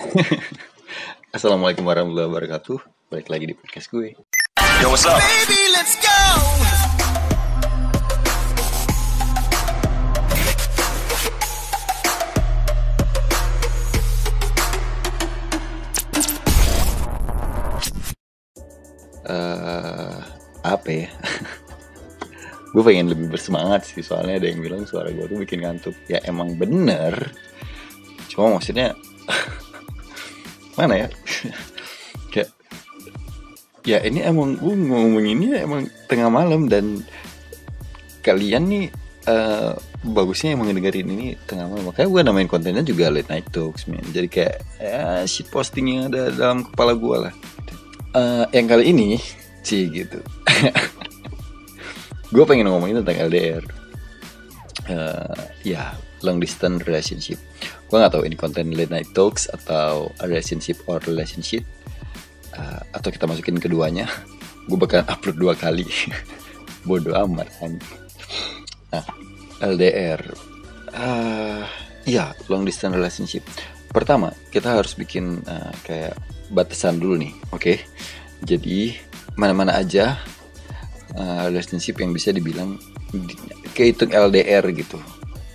Assalamualaikum warahmatullahi wabarakatuh. Balik lagi di podcast gue. Yo, what's up? Baby, let's go. eh apa ya? gue pengen lebih bersemangat sih soalnya ada yang bilang suara gue tuh bikin ngantuk. Ya emang bener. Cuma maksudnya mana ya? Kayak ya ini emang gue ngomong ini emang tengah malam dan kalian nih eh bagusnya emang ngedengerin ini tengah malam. Makanya gue namain kontennya juga late night talks man. Jadi kayak ya shit posting yang ada dalam kepala gue lah. Eh, yang kali ini sih gitu. Gue pengen ngomongin tentang LDR Eh, ya long distance relationship gue nggak tahu ini konten late night talks atau relationship or relationship. Eh, atau kita masukin keduanya. Gue bakal upload dua kali. Bodoh amat anjing. nah LDR ah ya long distance relationship. Pertama kita harus bikin eh, kayak batasan dulu nih oke? Jadi mana-mana aja eh, relationship yang bisa dibilang di- kehitung LDR gitu.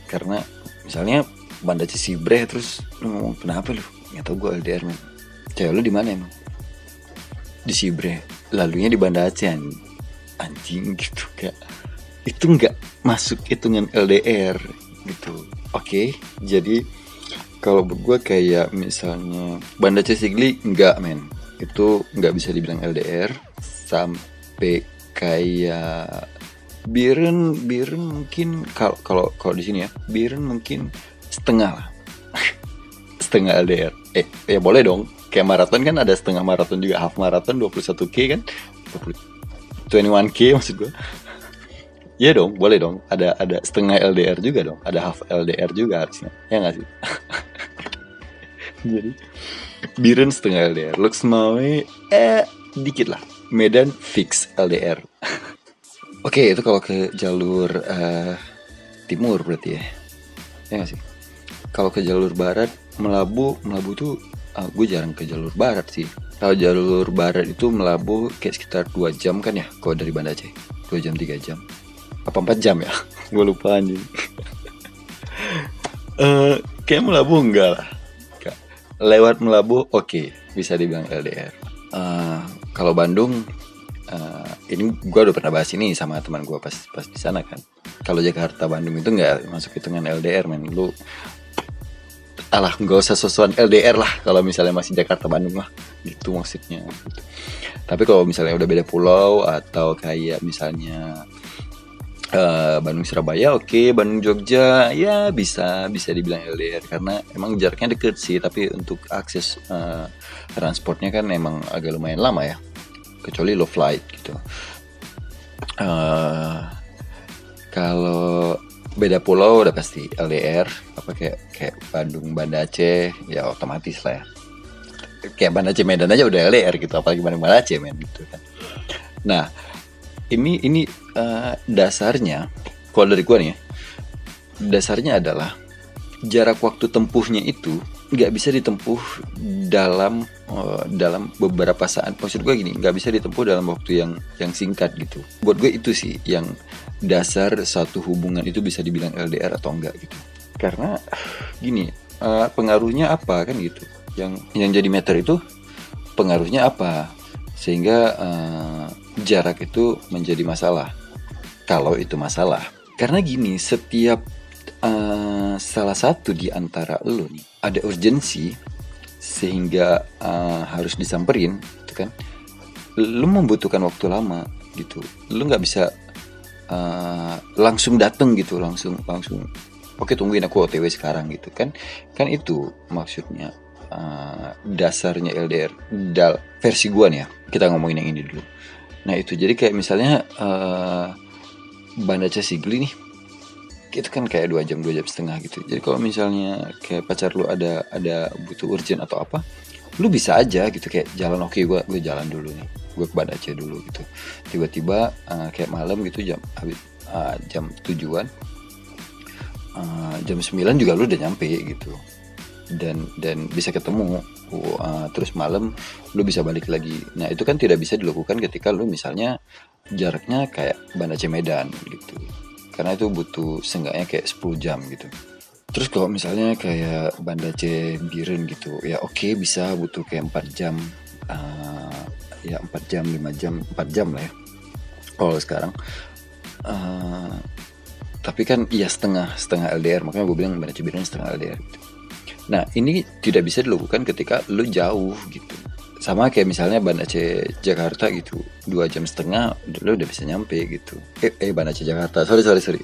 Karena misalnya banda Cibre terus lu ngomong kenapa lu? Nggak tau gue LDR man cewek lu di mana emang? Di Sibre lalunya di Banda Aceh an- anjing gitu kayak itu nggak masuk hitungan LDR gitu. Oke jadi kalau gue kayak misalnya Banda Aceh Sigli nggak men. Itu nggak bisa dibilang LDR sampai kayak Biren Biren mungkin kalau kalau kalau di sini ya Biren mungkin setengah lah setengah LDR eh ya boleh dong kayak maraton kan ada setengah maraton juga half maraton 21k kan 20 21k maksud gue Iya dong, boleh dong. Ada ada setengah LDR juga dong. Ada half LDR juga harusnya. Ya nggak sih? Jadi Biren setengah LDR, Lux Mawe eh dikit lah. Medan fix LDR. Oke, itu kalau ke jalur eh, timur berarti ya. Ya nggak sih? Kalau ke jalur barat, Melabu, Melabu tuh ah, gue jarang ke jalur barat sih. Kalau jalur barat itu Melabu kayak sekitar 2 jam kan ya, kalau dari Banda Aceh. 2 jam 3 jam. Apa 4 jam ya? gue lupa anjing. Eh, kayak Melabu enggak lah. Lewat Melabu oke, bisa dibilang LDR. Eh, kalau Bandung eh, ini gue udah pernah bahas ini sama teman gue pas pas di sana kan. Kalau Jakarta Bandung itu nggak masuk hitungan LDR men. Lu alah nggak usah sosokan LDR lah kalau misalnya masih Jakarta Bandung lah. Gitu maksudnya. Tapi kalau misalnya udah beda pulau atau kayak misalnya eh, Bandung Surabaya oke. Bandung Jogja ya bisa bisa dibilang LDR karena emang jaraknya deket sih tapi untuk akses eh, transportnya kan emang agak lumayan lama ya. Kecuali low flight gitu. Eh, kalau beda pulau udah pasti LDR apa kayak kayak Bandung Banda Aceh ya otomatis lah ya. Kayak Banda Aceh Medan aja udah LDR gitu apalagi Bandung Banda Aceh men gitu kan. Nah ini ini eh, dasarnya kalau dari gua nih ya, dasarnya adalah jarak waktu tempuhnya itu nggak bisa ditempuh dalam eh, dalam beberapa saat. Maksud gue gini nggak bisa ditempuh dalam waktu yang yang singkat gitu. Buat gue itu sih yang dasar satu hubungan itu bisa dibilang LDR atau enggak gitu. Karena gini eh, pengaruhnya apa kan gitu. Yang yang jadi meter itu pengaruhnya apa? Sehingga eh, jarak itu menjadi masalah. Kalau itu masalah. Karena gini setiap eh, salah satu di antara lo nih ada urgensi sehingga eh, harus disamperin gitu kan lu membutuhkan waktu lama gitu. Lu nggak bisa eh, langsung dateng gitu langsung langsung oke tungguin aku OTW sekarang gitu kan. Kan itu maksudnya eh, dasarnya LDR dal versi gua nih ya kita ngomongin yang ini dulu. Nah itu jadi kayak misalnya eh, Banda Aceh Sigli nih itu kan kayak dua jam dua jam setengah gitu. Jadi kalau misalnya kayak pacar lu ada ada butuh urgent atau apa lu bisa aja gitu kayak jalan oke gue gue jalan dulu nih gue ke Banda Aceh dulu gitu. Tiba-tiba eh, kayak malam gitu jam habis eh, jam tujuan eh, jam 9 juga lu udah nyampe gitu. Dan dan bisa ketemu uh, terus malam lu bisa balik lagi. Nah itu kan tidak bisa dilakukan ketika lu misalnya jaraknya kayak Banda Aceh Medan gitu. Karena itu butuh seenggaknya kayak 10 jam gitu. Terus kalau misalnya kayak Banda Aceh Biren gitu ya oke okay, bisa butuh kayak 4 jam uh, ya 4 jam 5 jam 4 jam lah ya kalau sekarang uh, tapi kan iya setengah setengah LDR makanya gue bilang Biren setengah LDR gitu Nah ini tidak bisa dilakukan ketika lu jauh gitu. Sama kayak misalnya Banda Aceh Jakarta gitu, dua jam setengah lu udah bisa nyampe gitu. Eh, eh Banda Aceh Jakarta, sorry sorry sorry.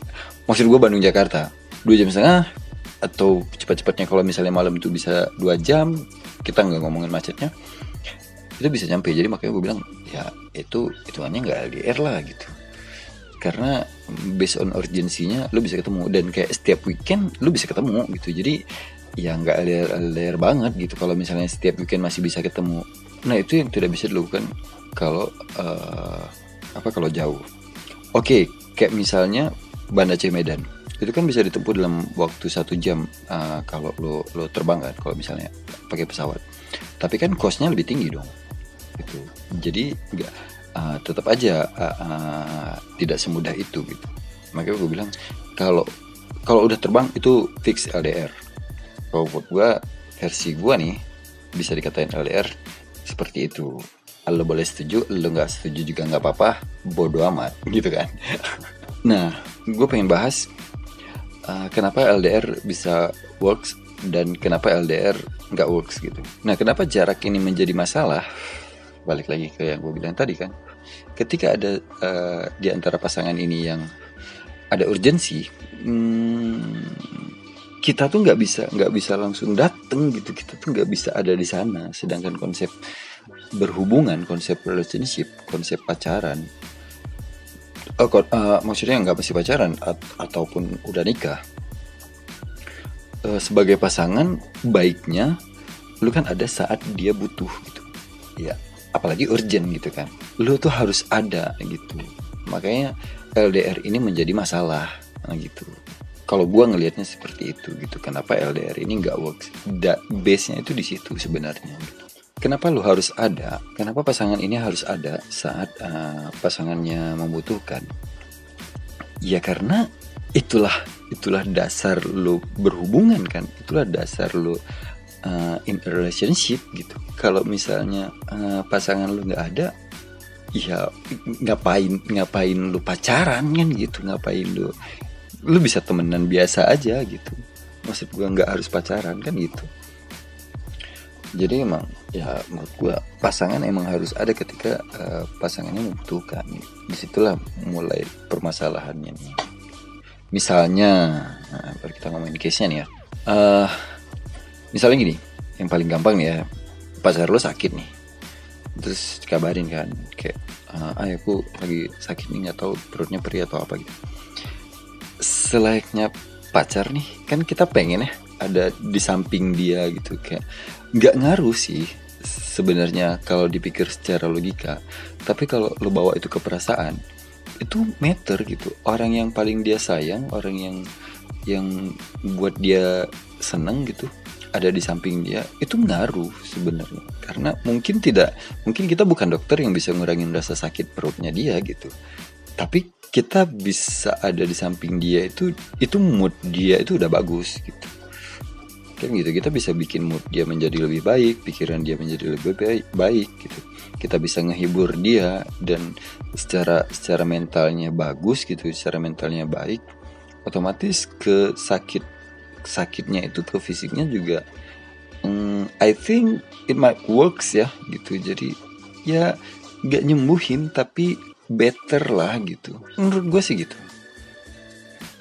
Maksud gue Bandung Jakarta, dua jam setengah atau cepat-cepatnya kalau misalnya malam itu bisa dua jam, kita nggak ngomongin macetnya, itu bisa nyampe. Jadi makanya gue bilang ya itu hitungannya nggak LDR lah gitu. Karena based on urgensinya lu bisa ketemu. Dan kayak setiap weekend lu bisa ketemu gitu. Jadi ya nggak LDR, banget gitu. Kalau misalnya setiap weekend masih bisa ketemu. Nah itu yang tidak bisa dilakukan kalau uh, apa kalau jauh. Oke okay, kayak misalnya Banda Aceh Medan. Itu kan bisa ditempuh dalam waktu satu jam uh, kalau lo lo terbang kan kalau misalnya pakai pesawat. Tapi kan costnya lebih tinggi dong gitu. Jadi nggak uh, tetap aja uh, uh, tidak semudah itu gitu. Makanya gue bilang kalau kalau udah terbang itu fix LDR kalau buat gue versi gue nih bisa dikatain LDR seperti itu. Lo boleh setuju lo nggak setuju juga nggak apa-apa bodo amat gitu kan. Nah gue pengen bahas uh, kenapa LDR bisa works dan kenapa LDR nggak works gitu. Nah kenapa jarak ini menjadi masalah balik lagi ke yang gue bilang tadi kan. Ketika ada uh, di antara pasangan ini yang ada urgensi hmm, kita tuh nggak bisa nggak bisa langsung dateng gitu. Kita tuh nggak bisa ada di sana. Sedangkan konsep berhubungan konsep relationship konsep pacaran uh, uh, maksudnya nggak mesti pacaran at ataupun udah nikah uh, sebagai pasangan baiknya lu kan ada saat dia butuh gitu. Ya apalagi urgent gitu kan. Lu tuh harus ada gitu. Makanya LDR ini menjadi masalah nah gitu. Kalau gue ngelihatnya seperti itu gitu kenapa LDR ini nggak works? Da, base nya itu di situ sebenarnya gitu. kenapa lu harus ada? Kenapa pasangan ini harus ada saat uh, pasangannya membutuhkan? Ya karena itulah itulah dasar lu berhubungan kan. Itulah dasar lu uh, in a relationship gitu. Kalau misalnya uh, pasangan lu nggak ada ya ngapain ngapain lu pacaran kan gitu ngapain lu lu bisa temenan biasa aja gitu. Maksud gue nggak harus pacaran kan gitu. Jadi emang ya menurut gue pasangan emang harus ada ketika uh, pasangannya membutuhkan. Di situlah mulai permasalahannya nih. Misalnya nah, kita ngomongin case nya nih ya. Uh, misalnya gini yang paling gampang nih ya pacar lo sakit nih. Terus kabarin kan kayak uh, ah aku lagi sakit nih nggak tahu perutnya perih atau apa gitu. Selayaknya pacar nih kan kita pengen ya ada di samping dia gitu kayak nggak ngaruh sih sebenarnya kalau dipikir secara logika. Tapi kalau lo bawa itu ke perasaan itu meter gitu. Orang yang paling dia sayang orang yang yang buat dia seneng gitu ada di samping dia itu ngaruh sebenarnya. Karena mungkin tidak mungkin kita bukan dokter yang bisa ngurangin rasa sakit perutnya dia gitu. Tapi kita bisa ada di samping dia itu itu mood dia itu udah bagus gitu. Kan gitu kita bisa bikin mood dia menjadi lebih baik pikiran dia menjadi lebih baik baik gitu. Kita bisa ngehibur dia dan secara secara mentalnya bagus gitu secara mentalnya baik otomatis ke sakit sakitnya itu ke fisiknya juga um, I think it might works ya gitu. Jadi ya nggak nyembuhin tapi better lah gitu. Menurut gue sih gitu.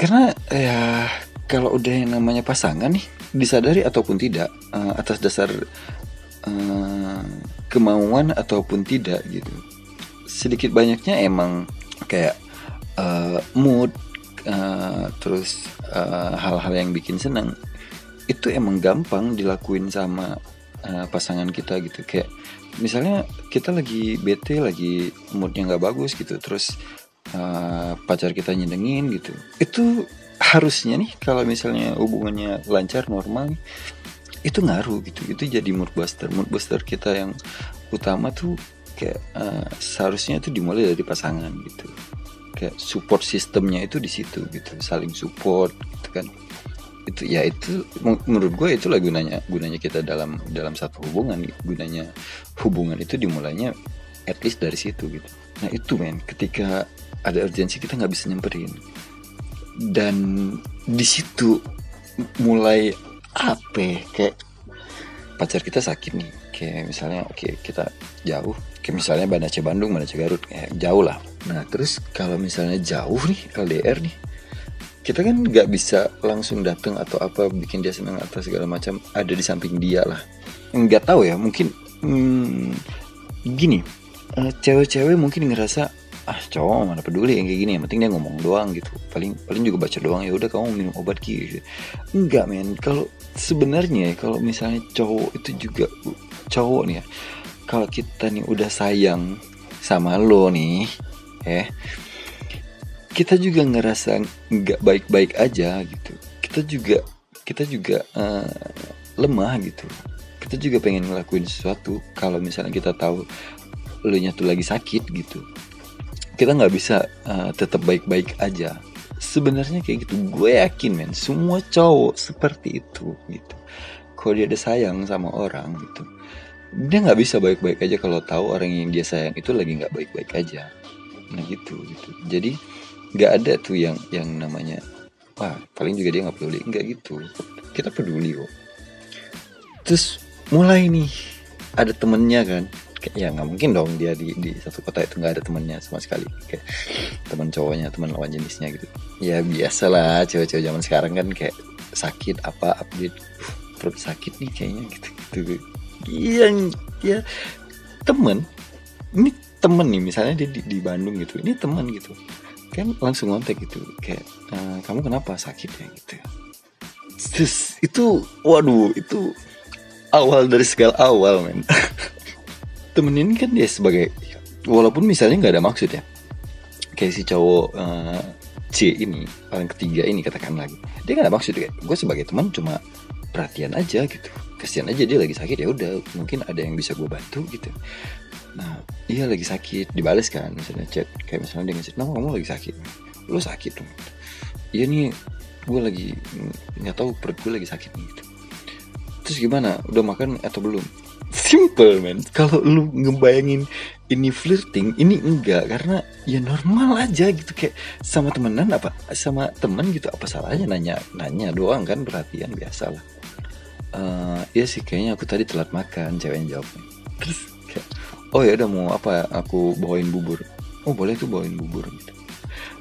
Karena ya kalau udah yang namanya pasangan nih disadari ataupun tidak uh, atas dasar uh, kemauan ataupun tidak gitu. Sedikit banyaknya emang kayak uh, mood uh, terus hal-hal uh, yang bikin senang itu emang gampang dilakuin sama uh, pasangan kita gitu. Kayak misalnya kita lagi bete lagi moodnya nggak bagus gitu terus uh, pacar kita nyedengin gitu. Itu harusnya nih kalau misalnya hubungannya lancar normal itu ngaruh gitu. Itu jadi mood booster mood booster kita yang utama tuh kayak uh, seharusnya itu dimulai dari pasangan gitu kayak support sistemnya itu di situ gitu saling support gitu kan. Itu ya itu menurut gue itulah gunanya gunanya kita dalam dalam satu hubungan gunanya hubungan itu dimulainya at least dari situ gitu. Nah itu men ketika ada urgensi kita nggak bisa nyamperin dan di situ mulai apa ya, kayak pacar kita sakit nih. Kayak misalnya oke okay, kita jauh. Kayak misalnya Banda Aceh Bandung Banda Aceh Garut kayak jauh lah nah terus kalau misalnya jauh nih LDR nih kita kan nggak bisa langsung datang atau apa bikin dia senang atau segala macam ada di samping dia lah. Nggak tahu ya mungkin hmm, gini uh, cewek-cewek mungkin ngerasa ah cowok mana peduli yang kayak gini yang penting dia ngomong doang gitu. Paling paling juga baca doang ya udah kamu minum obat gitu. Enggak men. Kalau sebenarnya kalau misalnya cowok itu juga cowok nih ya kalau kita nih udah sayang sama lo nih eh kita juga ngerasa nggak baik-baik aja gitu. Kita juga kita juga uh, lemah gitu. Kita juga pengen ngelakuin sesuatu kalau misalnya kita tahu nya tuh lagi sakit gitu. Kita nggak bisa uh, tetap baik-baik aja. Sebenarnya kayak gitu. Gue yakin men semua cowok seperti itu gitu. Kalau dia ada sayang sama orang gitu dia nggak bisa baik-baik aja kalau tahu orang yang dia sayang itu lagi nggak baik-baik aja nah gitu gitu. Jadi nggak ada tuh yang yang namanya wah paling juga dia nggak peduli. Nggak gitu. Kita peduli kok. Terus mulai nih ada temennya kan. Kayak ya nggak mungkin dong dia di di satu kota itu nggak ada temennya sama sekali. Kayak teman cowoknya teman lawan jenisnya gitu. Ya biasalah cewek-cewek zaman sekarang kan kayak sakit apa update. Perut sakit nih kayaknya gitu gitu. Yang ya temen ini temen nih misalnya dia di, di Bandung gitu ini teman gitu. Kan langsung ngontek gitu kayak e, kamu kenapa sakit ya? gitu. Terus itu waduh itu awal dari segala awal men. Temen ini kan dia sebagai walaupun misalnya nggak ada maksud ya. Kayak si cowok uh, C ini orang ketiga ini katakan lagi. Dia nggak ada maksud kayak gue sebagai teman cuma perhatian aja gitu. Kasihan aja dia lagi sakit ya udah mungkin ada yang bisa gue bantu gitu nah iya lagi sakit. Dibales kan misalnya chat. Kayak misalnya dia ngechat nama kamu lagi sakit? Lo sakit dong. Iya nih gue lagi nggak tahu perut gue lagi sakit nih gitu. Terus gimana? Udah makan atau belum? Simple man kalau lu ngebayangin ini flirting ini enggak. Karena ya normal aja gitu. Kayak sama temenan apa sama temen gitu. Apa salahnya nanya nanya doang kan? Perhatian biasa lah. Uh, iya sih kayaknya aku tadi telat makan ceweknya jawabnya terus kayak oh ya udah mau apa? Aku bawain bubur. Oh boleh tuh bawain bubur gitu.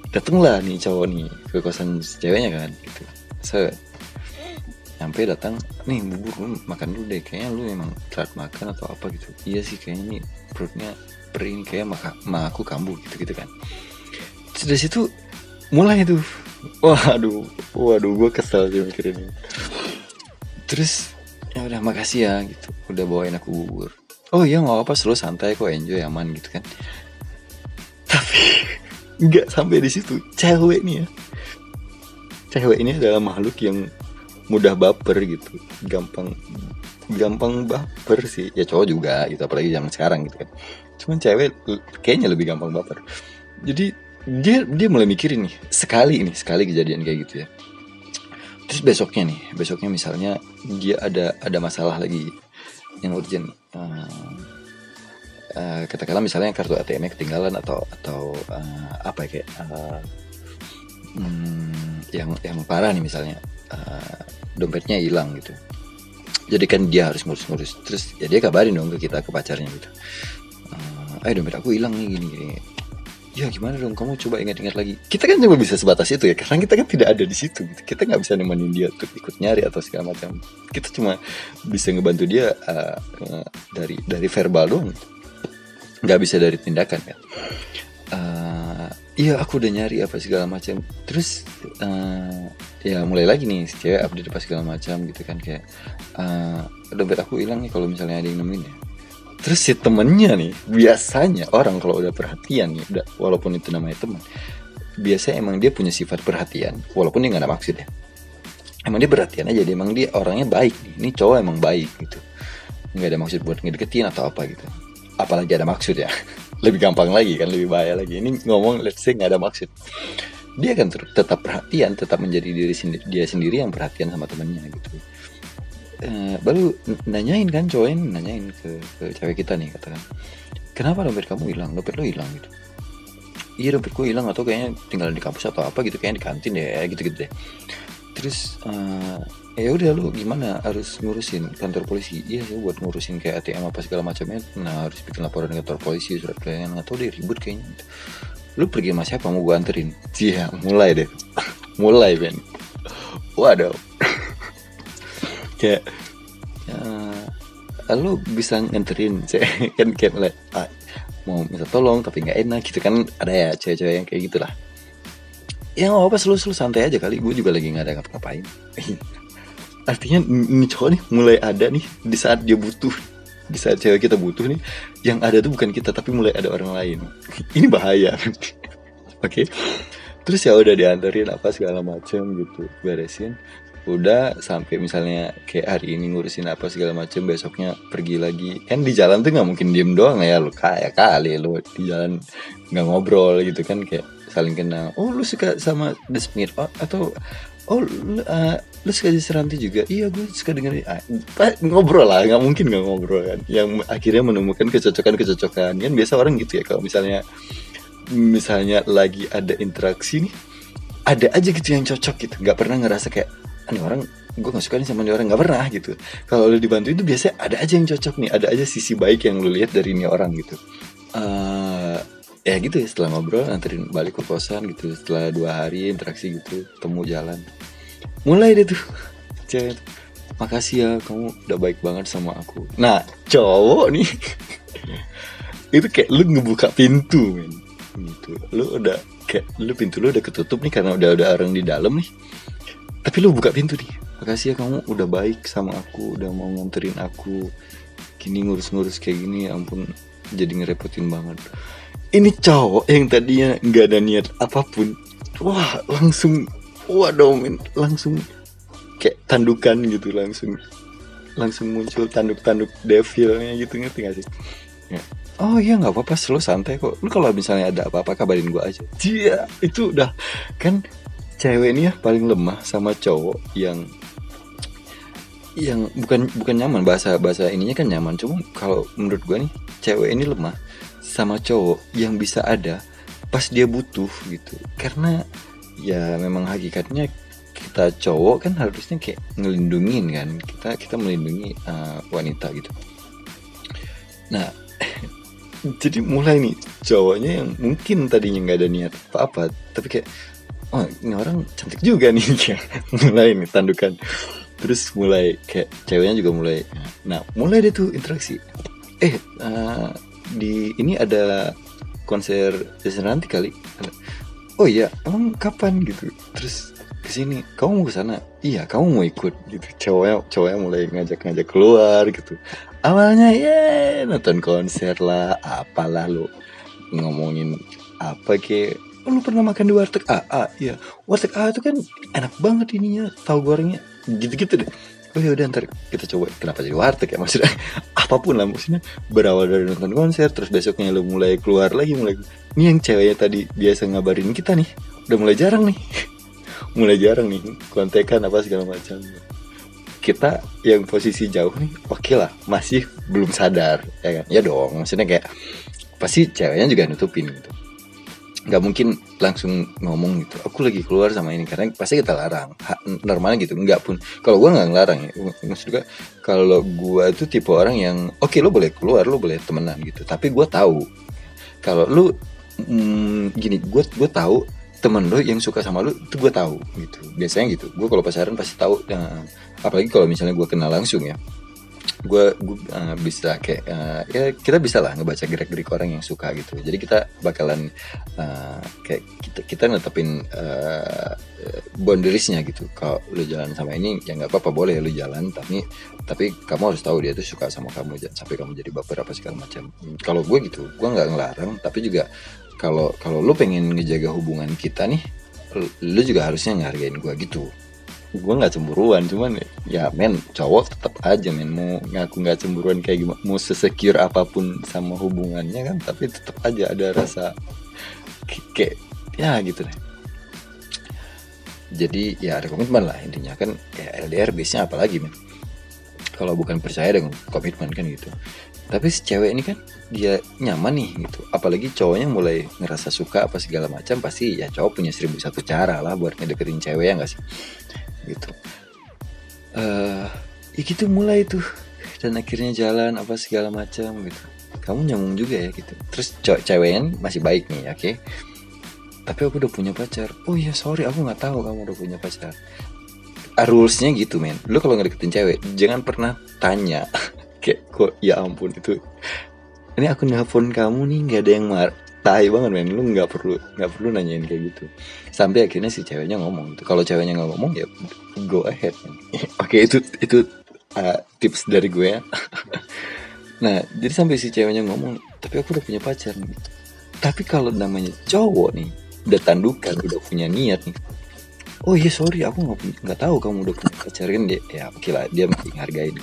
Datenglah nih cowok nih ke kosan ceweknya kan gitu. Set. Sampai datang nih bubur lu makan dulu deh. Kayaknya lu emang telat makan atau apa gitu. Iya sih kayaknya nih perutnya perih kayak maka ma aku kambuh gitu gitu kan dari situ mulai tuh. Waduh waduh gue kesel sih mikirin ini terus ya udah makasih ya gitu. Udah bawain aku bubur oh iya nggak apa selalu santai kok enjoy aman gitu kan. Tapi nggak sampai di situ. Cewek nih ya. Cewek ini adalah makhluk yang mudah baper gitu. Gampang gampang baper sih. Ya cowok juga gitu apalagi zaman sekarang gitu kan. Cuman cewek kayaknya lebih gampang baper. Jadi dia dia mulai mikirin nih sekali ini sekali kejadian kayak gitu ya. Terus besoknya nih besoknya misalnya dia ada ada masalah lagi yang urgent. Uh, uh, katakanlah misalnya kartu ATM-nya ketinggalan atau atau uh, apa ya kayak uh, hmm, yang yang parah nih misalnya uh, dompetnya hilang gitu. Jadi kan dia harus ngurus-ngurus terus ya dia kabarin dong ke kita ke pacarnya gitu. Uh, dompet aku hilang nih gini gini ya gimana dong? Kamu coba ingat-ingat lagi. Kita kan cuma bisa sebatas itu ya. Karena kita kan tidak ada di situ. Gitu. kita nggak bisa nemenin dia untuk ikut nyari atau segala macam. Kita cuma bisa ngebantu dia uh, dari dari verbal doang. Nggak bisa dari tindakan kan uh, iya aku udah nyari apa segala macam. Terus uh, ya mulai lagi nih cewek update apa segala macam gitu kan. Kayak uh, dompet aku hilang nih kalau misalnya ada yang nemuin ya terus si temennya nih biasanya orang kalau udah perhatian nih udah walaupun itu namanya teman biasanya emang dia punya sifat perhatian walaupun dia nggak ada maksud ya. Emang dia perhatian aja dia emang dia orangnya baik nih ini cowok emang baik gitu. Nggak ada maksud buat ngedeketin atau apa gitu. Apalagi ada maksud ya. Lebih gampang lagi kan lebih bahaya lagi. Ini ngomong let's say nggak ada maksud. Dia kan tetap perhatian tetap menjadi diri sendiri dia sendiri yang perhatian sama temennya gitu uh, baru nanyain kan cowoknya nanyain ke, ke cewek kita nih katakan. Kenapa dompet kamu hilang? Dompet lo hilang gitu. Iya dompetku hilang atau kayaknya tinggal di kampus atau apa gitu kayaknya di kantin deh gitu gitu deh. Terus uh, ya udah lu gimana? Harus ngurusin kantor polisi? Iya sih buat ngurusin kayak ATM apa segala macamnya. Nah harus bikin laporan kantor polisi surat pelayanan. Atau deh ribut kayaknya gitu. lu pergi sama siapa? Mau gua anterin? Iya mulai deh. Mulai Ben. Waduh kayak uh, lu bisa nganterin kan kayak ah, mau minta tolong tapi nggak enak gitu kan. Ada ya cewek-cewek yang kayak gitulah. Ya nggak apa selalu selalu santai aja kali. Gue juga lagi nggak ada ngapa-ngapain. Artinya ini cowok nih mulai ada nih di saat dia butuh di saat cewek kita butuh nih yang ada tuh bukan kita tapi mulai ada orang lain. Ini bahaya. Oke. Okay? terus ya udah diantarin apa segala macam gitu beresin udah sampai misalnya kayak hari ini ngurusin apa segala macam besoknya pergi lagi. Kan di jalan tuh nggak mungkin diem doang ya lu kayak kali lu di jalan nggak ngobrol gitu kan kayak saling kenal. Oh lu suka sama The Smith oh, atau oh lu, uh, lu suka di Seranti juga? Iya gue suka dengerin ah, ngobrol lah nggak mungkin nggak ngobrol kan. Yang akhirnya menemukan kecocokan kecocokan kan biasa orang gitu ya kalau misalnya misalnya lagi ada interaksi nih ada aja gitu yang cocok gitu. Nggak pernah ngerasa kayak ini orang gue gak suka nih sama ini orang nggak pernah gitu. Kalau lu dibantu itu biasanya ada aja yang cocok nih ada aja sisi baik yang lu lihat dari ini orang gitu. Uh, ya gitu ya setelah ngobrol anterin balik ke kosan gitu. Setelah dua hari interaksi gitu temu jalan. Mulai deh tuh. Cewek makasih ya kamu udah baik banget sama aku. Nah cowok nih itu kayak lu ngebuka pintu men. Gitu. Lu udah kayak lu pintu lu udah ketutup nih karena udah ada orang di dalam nih tapi lu buka pintu nih makasih ya kamu udah baik sama aku udah mau nganterin aku gini ngurus-ngurus kayak gini. Ya ampun jadi ngerepotin banget. Ini cowok yang tadinya nggak ada niat apa pun wah langsung wah domin langsung kayak tandukan gitu langsung langsung muncul tanduk-tanduk devilnya gitu ngerti gak sih? Ya. oh iya nggak apa-apa selalu santai kok. Lu kalau misalnya ada apa-apa kabarin gua aja. Dia itu udah kan cewek ini ya paling lemah sama cowok yang yang bukan bukan nyaman. Bahasa bahasa ininya kan nyaman. Cuma kalau menurut gue nih cewek ini lemah sama cowok yang bisa ada pas dia butuh gitu. Karena ya memang hakikatnya kita cowok kan harusnya kayak ngelindungin kan. Kita kita melindungi uh, wanita gitu. Nah jadi mulai nih cowoknya yang mungkin tadinya nggak ada niat apa apa tapi kayak oh ini orang cantik juga nih kayak mulai nih tandukan. Terus mulai kayak ceweknya juga mulai. Nah mulai deh tuh interaksi. Eh uh, di ini ada konser Jason nanti kali? Oh iya emang kapan gitu? Terus ke sini kamu mau ke sana? Iya kamu mau ikut. Gitu. Cowoknya cowoknya mulai ngajak-ngajak keluar gitu. Awalnya ya nonton konser lah apalah lo ngomongin apa ke oh, lu pernah makan di warteg AA ya warteg AA itu kan enak banget ininya tahu gorengnya. Gitu-gitu deh. Oh ya udah ntar kita coba kenapa jadi warteg ya maksudnya? Apa pun lah maksudnya. Berawal dari nonton konser terus besoknya lu mulai keluar lagi mulai ini yang ceweknya tadi biasa ngabarin kita nih. Udah mulai jarang nih. Mulai jarang nih kontekan apa segala macam. Kita yang posisi jauh nih oke okay lah masih belum sadar ya kan? Ya dong maksudnya kayak pasti ceweknya juga nutupin gitu nggak mungkin langsung ngomong gitu. Aku lagi keluar sama ini karena pasti kita larang. Normalnya gitu nggak pun. Kalau gue nggak ngelarang ya maksud kalau gue itu tipe orang yang oke okay, lo boleh keluar lo boleh temenan gitu. Tapi gue tahu kalau lo mm, gini gue gue tahu temen lo yang suka sama lo itu gue tahu gitu. Biasanya gitu. Gue kalau pacaran pasti tahu nah, apalagi kalau misalnya gue kenal langsung ya gue uh, bisa kayak uh, ya kita bisa lah ngebaca gerak gerik orang yang suka gitu. Jadi kita bakalan uh, kayak kita kita netepin uh, boundariesnya gitu. Kalau lu jalan sama ini ya nggak apa-apa boleh lu jalan tapi tapi kamu harus tahu dia tuh suka sama kamu jangan sampai kamu jadi baper apa segala macam. Kalau gue gitu gue nggak ngelarang tapi juga kalau kalau lu pengen ngejaga hubungan kita nih lu juga harusnya ngehargain gue gitu gue nggak cemburuan cuman ya men cowok tetap aja men. Mau ngaku nggak cemburuan kayak gimana mau sesecure apa pun sama hubungannya kan tapi tetap aja ada rasa kayak ya gitu deh. Jadi ya ada komitmen lah intinya kan ya LDR biasanya apalagi men? Kalau bukan percaya dengan komitmen kan gitu. Tapi si cewek ini kan dia nyaman nih gitu. Apalagi cowoknya mulai ngerasa suka apa segala macam pasti ya cowok punya seribu satu cara lah buat ngedeketin cewek ya nggak sih gitu. Uh, ya gitu mulai tuh. Dan akhirnya jalan apa segala macam gitu. Kamu nyambung juga ya gitu. Terus ceweknya masih baik nih oke? Okay? tapi aku udah punya pacar. Oh iya sorry aku nggak tahu kamu udah punya pacar. Uh, rulesnya gitu men. Lu kalau ngedeketin cewek jangan pernah tanya. Kayak kok ya ampun itu ini aku nelfon kamu nih nggak ada yang mar tai banget men. Lu nggak perlu nggak perlu nanyain kayak gitu. Sampai akhirnya si ceweknya ngomong gitu. kalau ceweknya nggak ngomong ya go ahead oke okay, itu itu uh, tips dari gue ya. Nah jadi sampai si ceweknya ngomong tapi aku udah punya pacar nih. Tapi kalau namanya cowok nih udah tandukan udah punya niat nih. Oh iya sorry aku nggak nggak tahu kamu udah punya pacar kan. Dia ya oke lah dia masih ngargain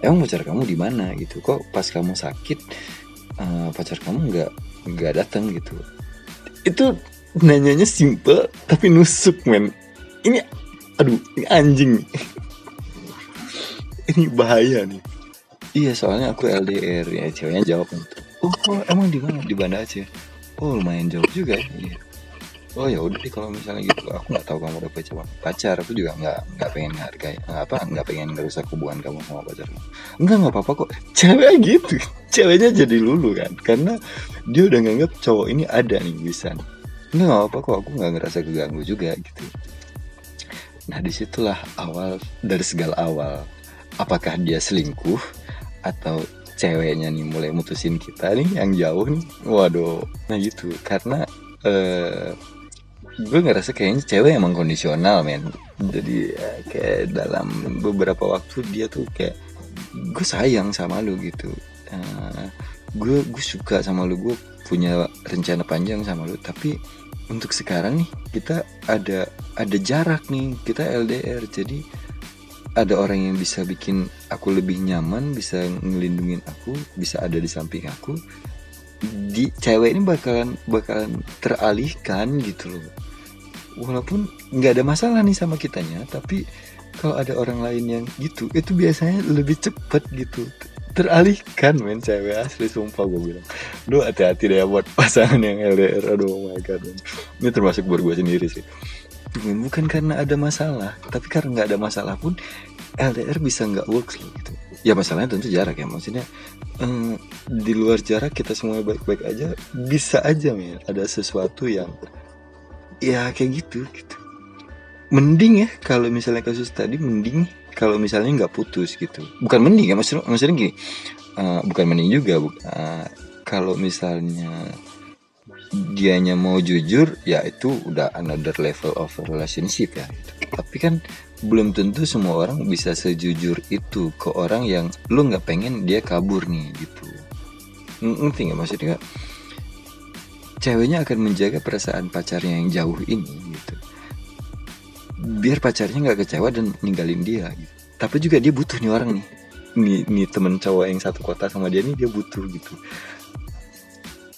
emang pacar kamu di mana? Gitu. Kok pas kamu sakit uh, pacar kamu nggak nggak datang gitu. Itu nanyanya simple tapi nusuk men. Ini aduh ini anjing. Ini bahaya nih. Iya soalnya aku LDR ya ceweknya jawab gitu oh, oh emang di mana? Di Banda Aceh. Oh lumayan jauh juga ya. Iya. Oh ya udah deh kalau misalnya gitu. Aku nggak tahu kamu udah pacar pacar. Aku juga nggak nggak pengen hargai apa nggak pengen ngerusak hubungan kamu sama pacar enggak nggak apa-apa kok. Cewek gitu. Ceweknya jadi lulu kan. Karena dia udah nganggap cowok ini ada nih bisa enggak nggak apa kok. Aku nggak ngerasa keganggu juga gitu. Nah di situlah awal dari segala awal apakah dia selingkuh atau ceweknya nih mulai mutusin kita nih yang jauh nih? Waduh. Nah gitu. Karena uh, gue ngerasa kayaknya cewek emang kondisional men. Jadi ya, kayak dalam beberapa waktu dia tuh kayak gue sayang sama lu gitu. Uh, gue gue suka sama lu gue punya rencana panjang sama lu. Tapi untuk sekarang nih kita ada ada jarak nih kita LDR jadi ada orang yang bisa bikin aku lebih nyaman bisa ngelindungin aku bisa ada di samping aku. Di cewek ini bakalan bakalan teralihkan gitu loh walaupun nggak ada masalah nih sama kitanya tapi kalau ada orang lain yang gitu itu biasanya lebih cepet gitu. Teralihkan men cewek asli sumpah gue bilang. Lu hati-hati deh buat pasangan yang LDR aduh oh my god man. ini termasuk buat gue sendiri sih. Bukan karena ada masalah tapi karena nggak ada masalah pun LDR bisa nggak works loh gitu. Ya masalahnya tentu jarak ya. Maksudnya eh, di luar jarak kita semua baik-baik aja bisa aja men. Ada sesuatu yang ya kayak gitu gitu. Mending ya kalau misalnya kasus tadi mending. Kalau misalnya nggak putus gitu. Bukan mending ya maksudnya maksudnya gini. Uh, bukan mending juga bu, uh, kalau misalnya dianya mau jujur ya itu udah another level of relationship ya gitu. tapi kan belum tentu semua orang bisa sejujur itu ke orang yang lu nggak pengen dia kabur nih gitu. Ngerti nggak maksudnya ceweknya akan menjaga perasaan pacarnya yang jauh ini gitu. Biar pacarnya nggak kecewa dan ninggalin dia gitu. tapi juga dia butuh nih orang nih. Nih, nih temen cowok yang satu kota sama dia nih dia butuh gitu.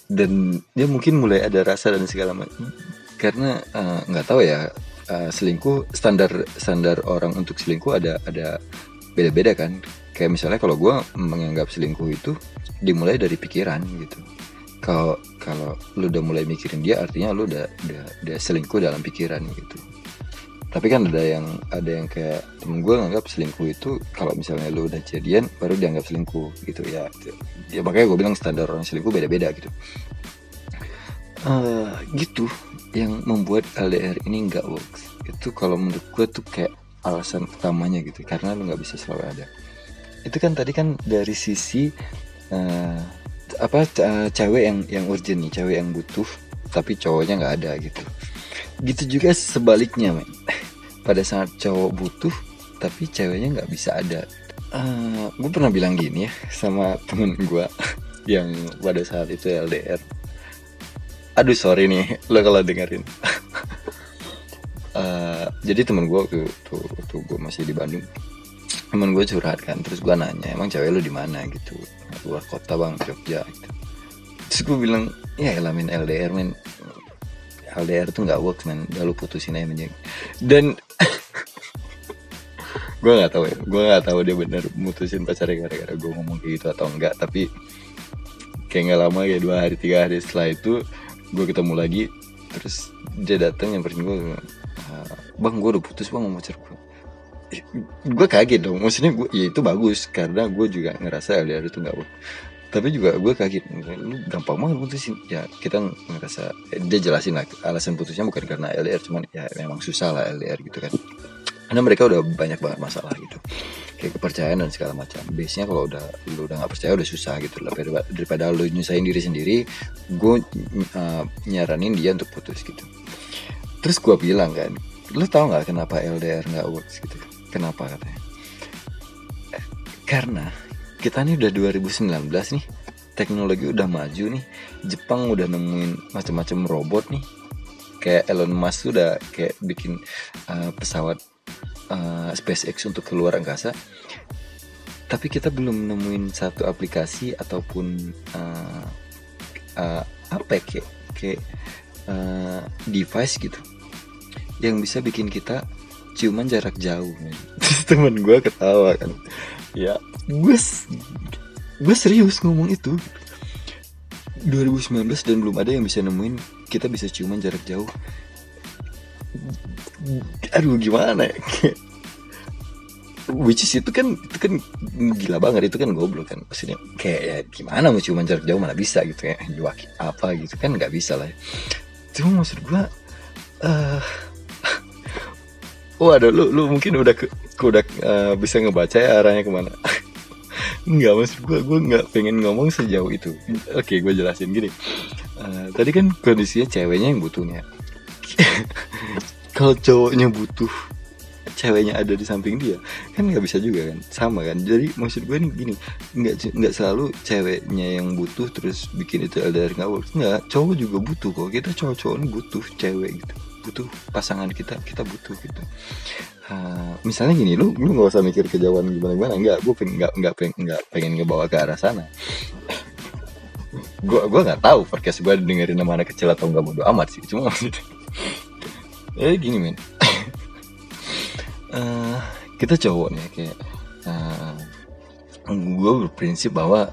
Dan dia mungkin mulai ada rasa dan segala macam karena eh, nggak uh, tahu ya uh, selingkuh standar standar orang untuk selingkuh ada ada beda-beda kan. Kayak misalnya kalau gue menganggap selingkuh itu dimulai dari pikiran gitu kalau kalau lu udah mulai mikirin dia artinya lu udah udah udah selingkuh dalam pikiran gitu. Tapi kan ada yang ada yang kayak temen gue nganggap selingkuh itu kalau misalnya lu udah jadian baru dianggap selingkuh gitu ya. Ya makanya gue bilang standar orang selingkuh beda-beda gitu. Uh, gitu yang membuat LDR ini nggak works. Itu kalau menurut gue tuh kayak alasan utamanya gitu karena lu nggak bisa selalu ada. Itu kan tadi kan dari sisi uh, apa cewek yang yang urgent nih cewek yang butuh tapi cowoknya nggak ada gitu. Gitu juga sebaliknya men pada saat cowok butuh tapi ceweknya nggak bisa ada. Uh, eh, gue pernah bilang gini ya sama temen gue yang pada saat itu LDR aduh sorry nih lo kalau dengerin. Uh, jadi temen gue tuh tuh, tuh gue masih di Bandung temen gue curhat kan terus gue nanya emang cewek lu di mana? Gitu. Luar kota bang Jogja. Gitu. Terus gue bilang ya elamin LDR men LDR tuh nggak works men udah lu putusin aja menjeng dan gue nggak tahu ya gue nggak tahu dia bener mutusin pacarnya gara-gara gue ngomong kayak gitu atau enggak tapi kayak nggak lama kayak dua hari tiga hari setelah itu gue ketemu lagi. Terus dia datang yang gue ah, bang gue udah putus bang sama pacar gue gue kaget dong. Maksudnya gue ya itu bagus. Karena gue juga ngerasa LDR itu nggak tapi juga gue kaget. Lu gampang banget putusin ya kita ngerasa dia jelasin lah alasan putusnya bukan karena LDR cuman ya memang susah lah LDR gitu kan. Karena mereka udah banyak banget masalah gitu. Kayak kepercayaan dan segala macam. Biasanya kalau udah lu udah nggak percaya udah susah gitu lah. Daripada, daripada lu nyusahin diri sendiri gue uh, nyaranin dia untuk putus gitu. Terus gue bilang kan lu tau nggak kenapa LDR nggak works gitu Kenapa katanya? Karena kita nih udah 2019 nih, teknologi udah maju nih. Jepang udah nemuin macam-macam robot nih. Kayak Elon Musk udah kayak bikin uh, pesawat uh, SpaceX untuk keluar angkasa. Tapi kita belum nemuin satu aplikasi ataupun uh, uh, apa ya, kayak kayak uh, device gitu yang bisa bikin kita ciuman jarak jauh men. temen gue ketawa kan. Ya gue gue serius ngomong itu. 2019 dan belum ada yang bisa nemuin kita bisa ciuman jarak jauh. Aduh gimana ya? Which is itu kan itu kan gila banget itu kan goblok kan. Maksudnya kayak ya, gimana mau ciuman jarak jauh mana bisa gitu ya? Juaki apa gitu kan nggak bisa lah cuma maksud gue uh, Waduh, lu lu mungkin udah ke, udah uh, bisa ngebaca ya arahnya ke mana. Enggak maksud gue, gue nggak pengen ngomong sejauh itu. Oke, gue jelasin gini. Uh, tadi kan kondisinya ceweknya yang butuhnya. Kalau cowoknya butuh, ceweknya ada di samping dia, kan nggak bisa juga kan, sama kan. Jadi maksud gue nih gini, nggak nggak selalu ceweknya yang butuh terus bikin itu LDR nggak works. Nggak, cowok juga butuh kok. Kita cowok-cowok butuh cewek gitu butuh pasangan kita kita butuh gitu. Uh, misalnya gini lu lu nggak usah mikir kejauhan gimana gimana nggak gue pengen nggak nggak pengen nggak pengen ngebawa ke arah sana. Gue gue nggak tahu podcast gue dengerin nama anak kecil atau nggak bodo amat sih. Cuma maksudnya eh gini men. Uh, kita cowok nih kayak uh, gue berprinsip bahwa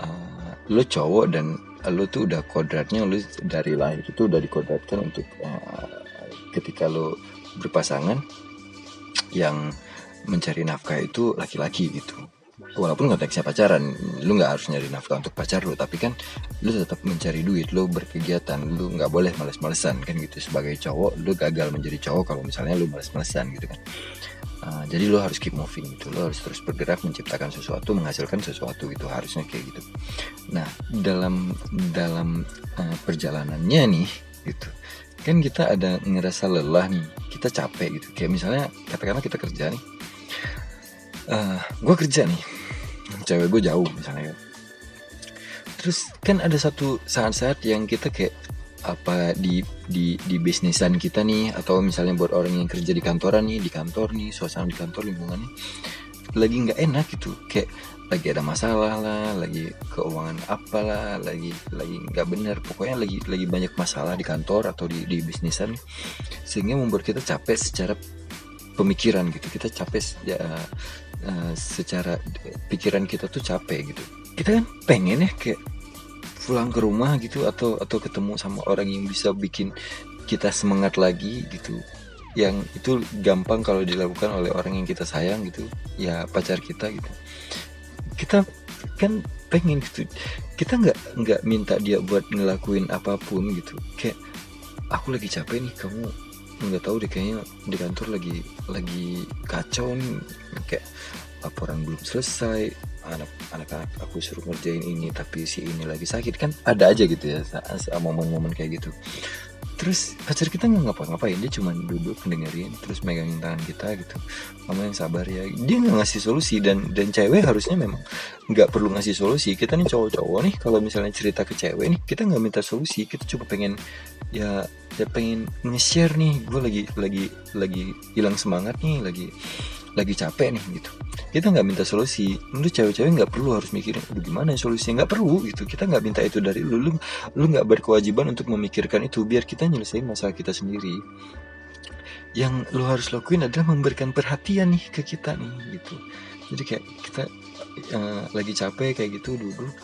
uh, lo cowok dan lo tuh udah kodratnya lo dari lahir itu udah dikodratkan untuk uh, ketika lo berpasangan yang mencari nafkah itu laki-laki gitu. Walaupun konteksnya pacaran lu nggak harus nyari nafkah untuk pacar lu tapi kan lu tetap mencari duit lu berkegiatan lu nggak boleh males-malesan kan gitu. Sebagai cowok lu gagal menjadi cowok kalau misalnya lu males-malesan gitu kan uh, jadi lu harus keep moving gitu. Lu harus terus bergerak menciptakan sesuatu menghasilkan sesuatu itu harusnya kayak gitu. Nah dalam dalam uh, perjalanannya nih gitu kan kita ada ngerasa lelah nih. Kita capek gitu. Kayak misalnya katakanlah kita kerja nih. Uh, eh, gue kerja nih. Cewek gue jauh misalnya. Terus kan ada satu saat-saat yang kita kayak apa di di di bisnisan kita nih atau misalnya buat orang yang kerja di kantoran nih di kantor nih suasana di kantor lingkungannya lagi nggak enak gitu. Kayak lagi ada masalah lah lagi keuangan apalah lagi lagi nggak bener. Pokoknya lagi lagi banyak masalah di kantor atau di di bisnisan. Sehingga membuat kita capek secara pemikiran gitu. Kita capek ya uh, secara pikiran kita tuh capek gitu. Kita kan pengen ya kayak pulang ke rumah gitu atau atau ketemu sama orang yang bisa bikin kita semangat lagi gitu. Yang itu gampang kalau dilakukan oleh orang yang kita sayang gitu. Ya pacar kita gitu. Kita kan pengen gitu. Kita nggak nggak minta dia buat ngelakuin apa pun gitu. Kayak aku lagi capek nih kamu nggak tahu deh kayaknya di kantor lagi lagi kacau nih. Kayak laporan belum selesai anak anak aku suruh ngerjain ini tapi si ini lagi sakit kan? Ada aja gitu ya momen-momen kayak gitu. Terus pacar kita nggak ngapa-ngapain dia cuma duduk dengerin terus megangin tangan kita gitu. Mama yang sabar ya. Dia nggak ngasih solusi dan dan cewek harusnya memang nggak perlu ngasih solusi. Kita nih cowok-cowok nih kalau misalnya cerita ke cewek nih kita nggak minta solusi. Kita cuma pengen ya ya pengen nge-share nih. Gue lagi lagi lagi hilang semangat nih lagi lagi capek nih gitu. Kita nggak minta solusi. Menurut cewek-cewek nggak perlu harus mikirin Aduh, gimana solusinya? Nggak perlu gitu. Kita nggak minta itu dari lu. Lu lu nggak berkewajiban untuk memikirkan itu. Biar kita nyelesain masalah kita sendiri. Yang lu harus lakuin adalah memberikan perhatian nih ke kita nih gitu. Jadi kayak kita uh, lagi capek kayak gitu duduk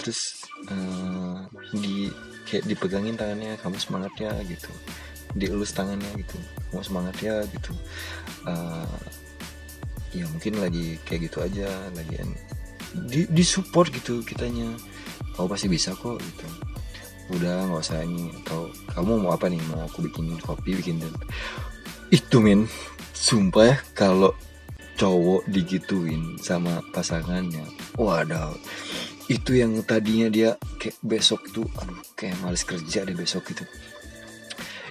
terus uh, di kayak dipegangin tangannya kamu semangat ya gitu dielus tangannya gitu kamu semangat ya gitu. Uh, ya mungkin lagi kayak gitu aja lagi di, di support gitu kitanya. Kau pasti bisa kok gitu. Udah nggak usah ini. Atau kamu mau apa nih? Mau aku bikinin kopi bikin dan itu men. Sumpah ya kalau cowok digituin sama pasangannya waduh. Itu yang tadinya dia kayak besok itu aduh kayak males kerja deh besok itu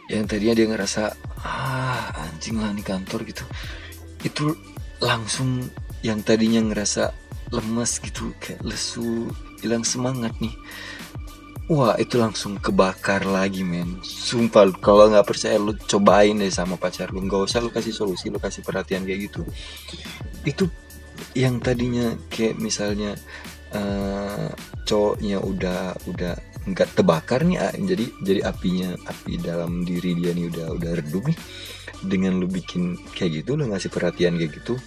yang tadinya dia ngerasa ah anjing lah di kantor gitu. Itu langsung yang tadinya ngerasa lemes gitu kayak lesu hilang semangat nih. Wah itu langsung kebakar lagi men. Sumpah kalau nggak percaya lu cobain deh sama pacar lu. Nggak usah lu kasih solusi lu kasih perhatian kayak gitu. Itu yang tadinya kayak misalnya uh, cowoknya udah udah nggak terbakar nih ah, jadi jadi apinya api dalam diri dia nih udah udah redup nih. Dengan lu bikin kayak gitu lu ngasih perhatian kayak gitu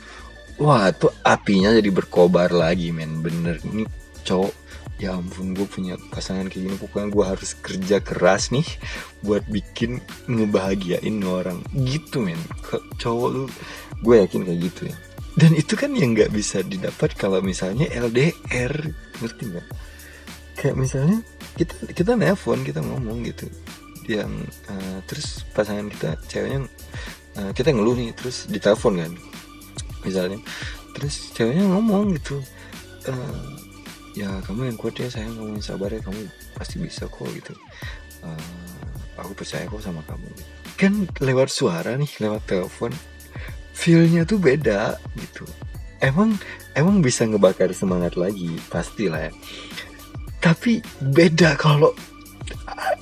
wah tuh apinya jadi berkobar lagi men. Bener. Ini cowok ya ampun gue punya pasangan kayak gini pokoknya gue harus kerja keras nih buat bikin ngebahagiain orang. Gitu men. Cowok lu gue yakin kayak gitu ya. Dan itu kan yang nggak bisa didapat kalau misalnya LDR ngerti nggak? Kayak misalnya kita kita nelfon kita ngomong gitu. Yang uh, terus pasangan kita ceweknya uh, kita ngeluh nih terus ditelepon kan misalnya. Terus ceweknya ngomong gitu uh, ya kamu yang kuat ya saya ngomong sabar ya kamu pasti bisa kok gitu. Uh, aku percaya kok sama kamu. Kan lewat suara nih lewat telepon feelnya tuh beda gitu. Emang emang bisa ngebakar semangat lagi pastilah ya tapi beda kalau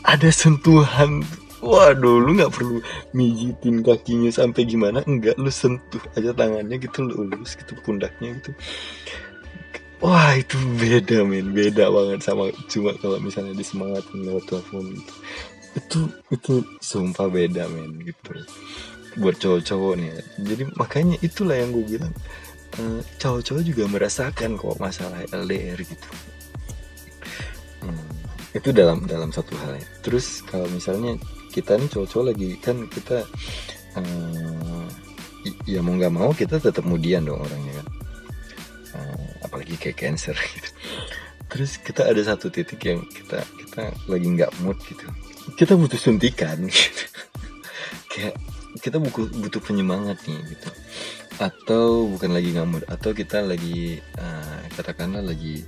ada sentuhan. Waduh lu nggak perlu mijitin kakinya sampai gimana. Enggak lu sentuh aja tangannya gitu lu ulus gitu pundaknya gitu. Wah itu beda men. Beda banget sama cuma kalau misalnya disemangatin lewat telepon gitu. Itu itu sumpah beda men gitu. Buat cowok-cowok nih jadi makanya itulah yang gue bilang uh, cowok-cowok juga merasakan kok masalah LDR gitu itu dalam dalam satu hal ya. Terus kalau misalnya kita nih cowok-cowok lagi kan kita uh, ya mau nggak mau kita tetap mudian dong orangnya kan. Uh, apalagi kayak cancer. Gitu terus kita ada satu titik yang kita kita lagi nggak mood gitu. Kita butuh suntikan. Gitu. kayak kita butuh butuh penyemangat nih gitu. Atau bukan lagi nggak mood atau kita lagi uh, katakanlah lagi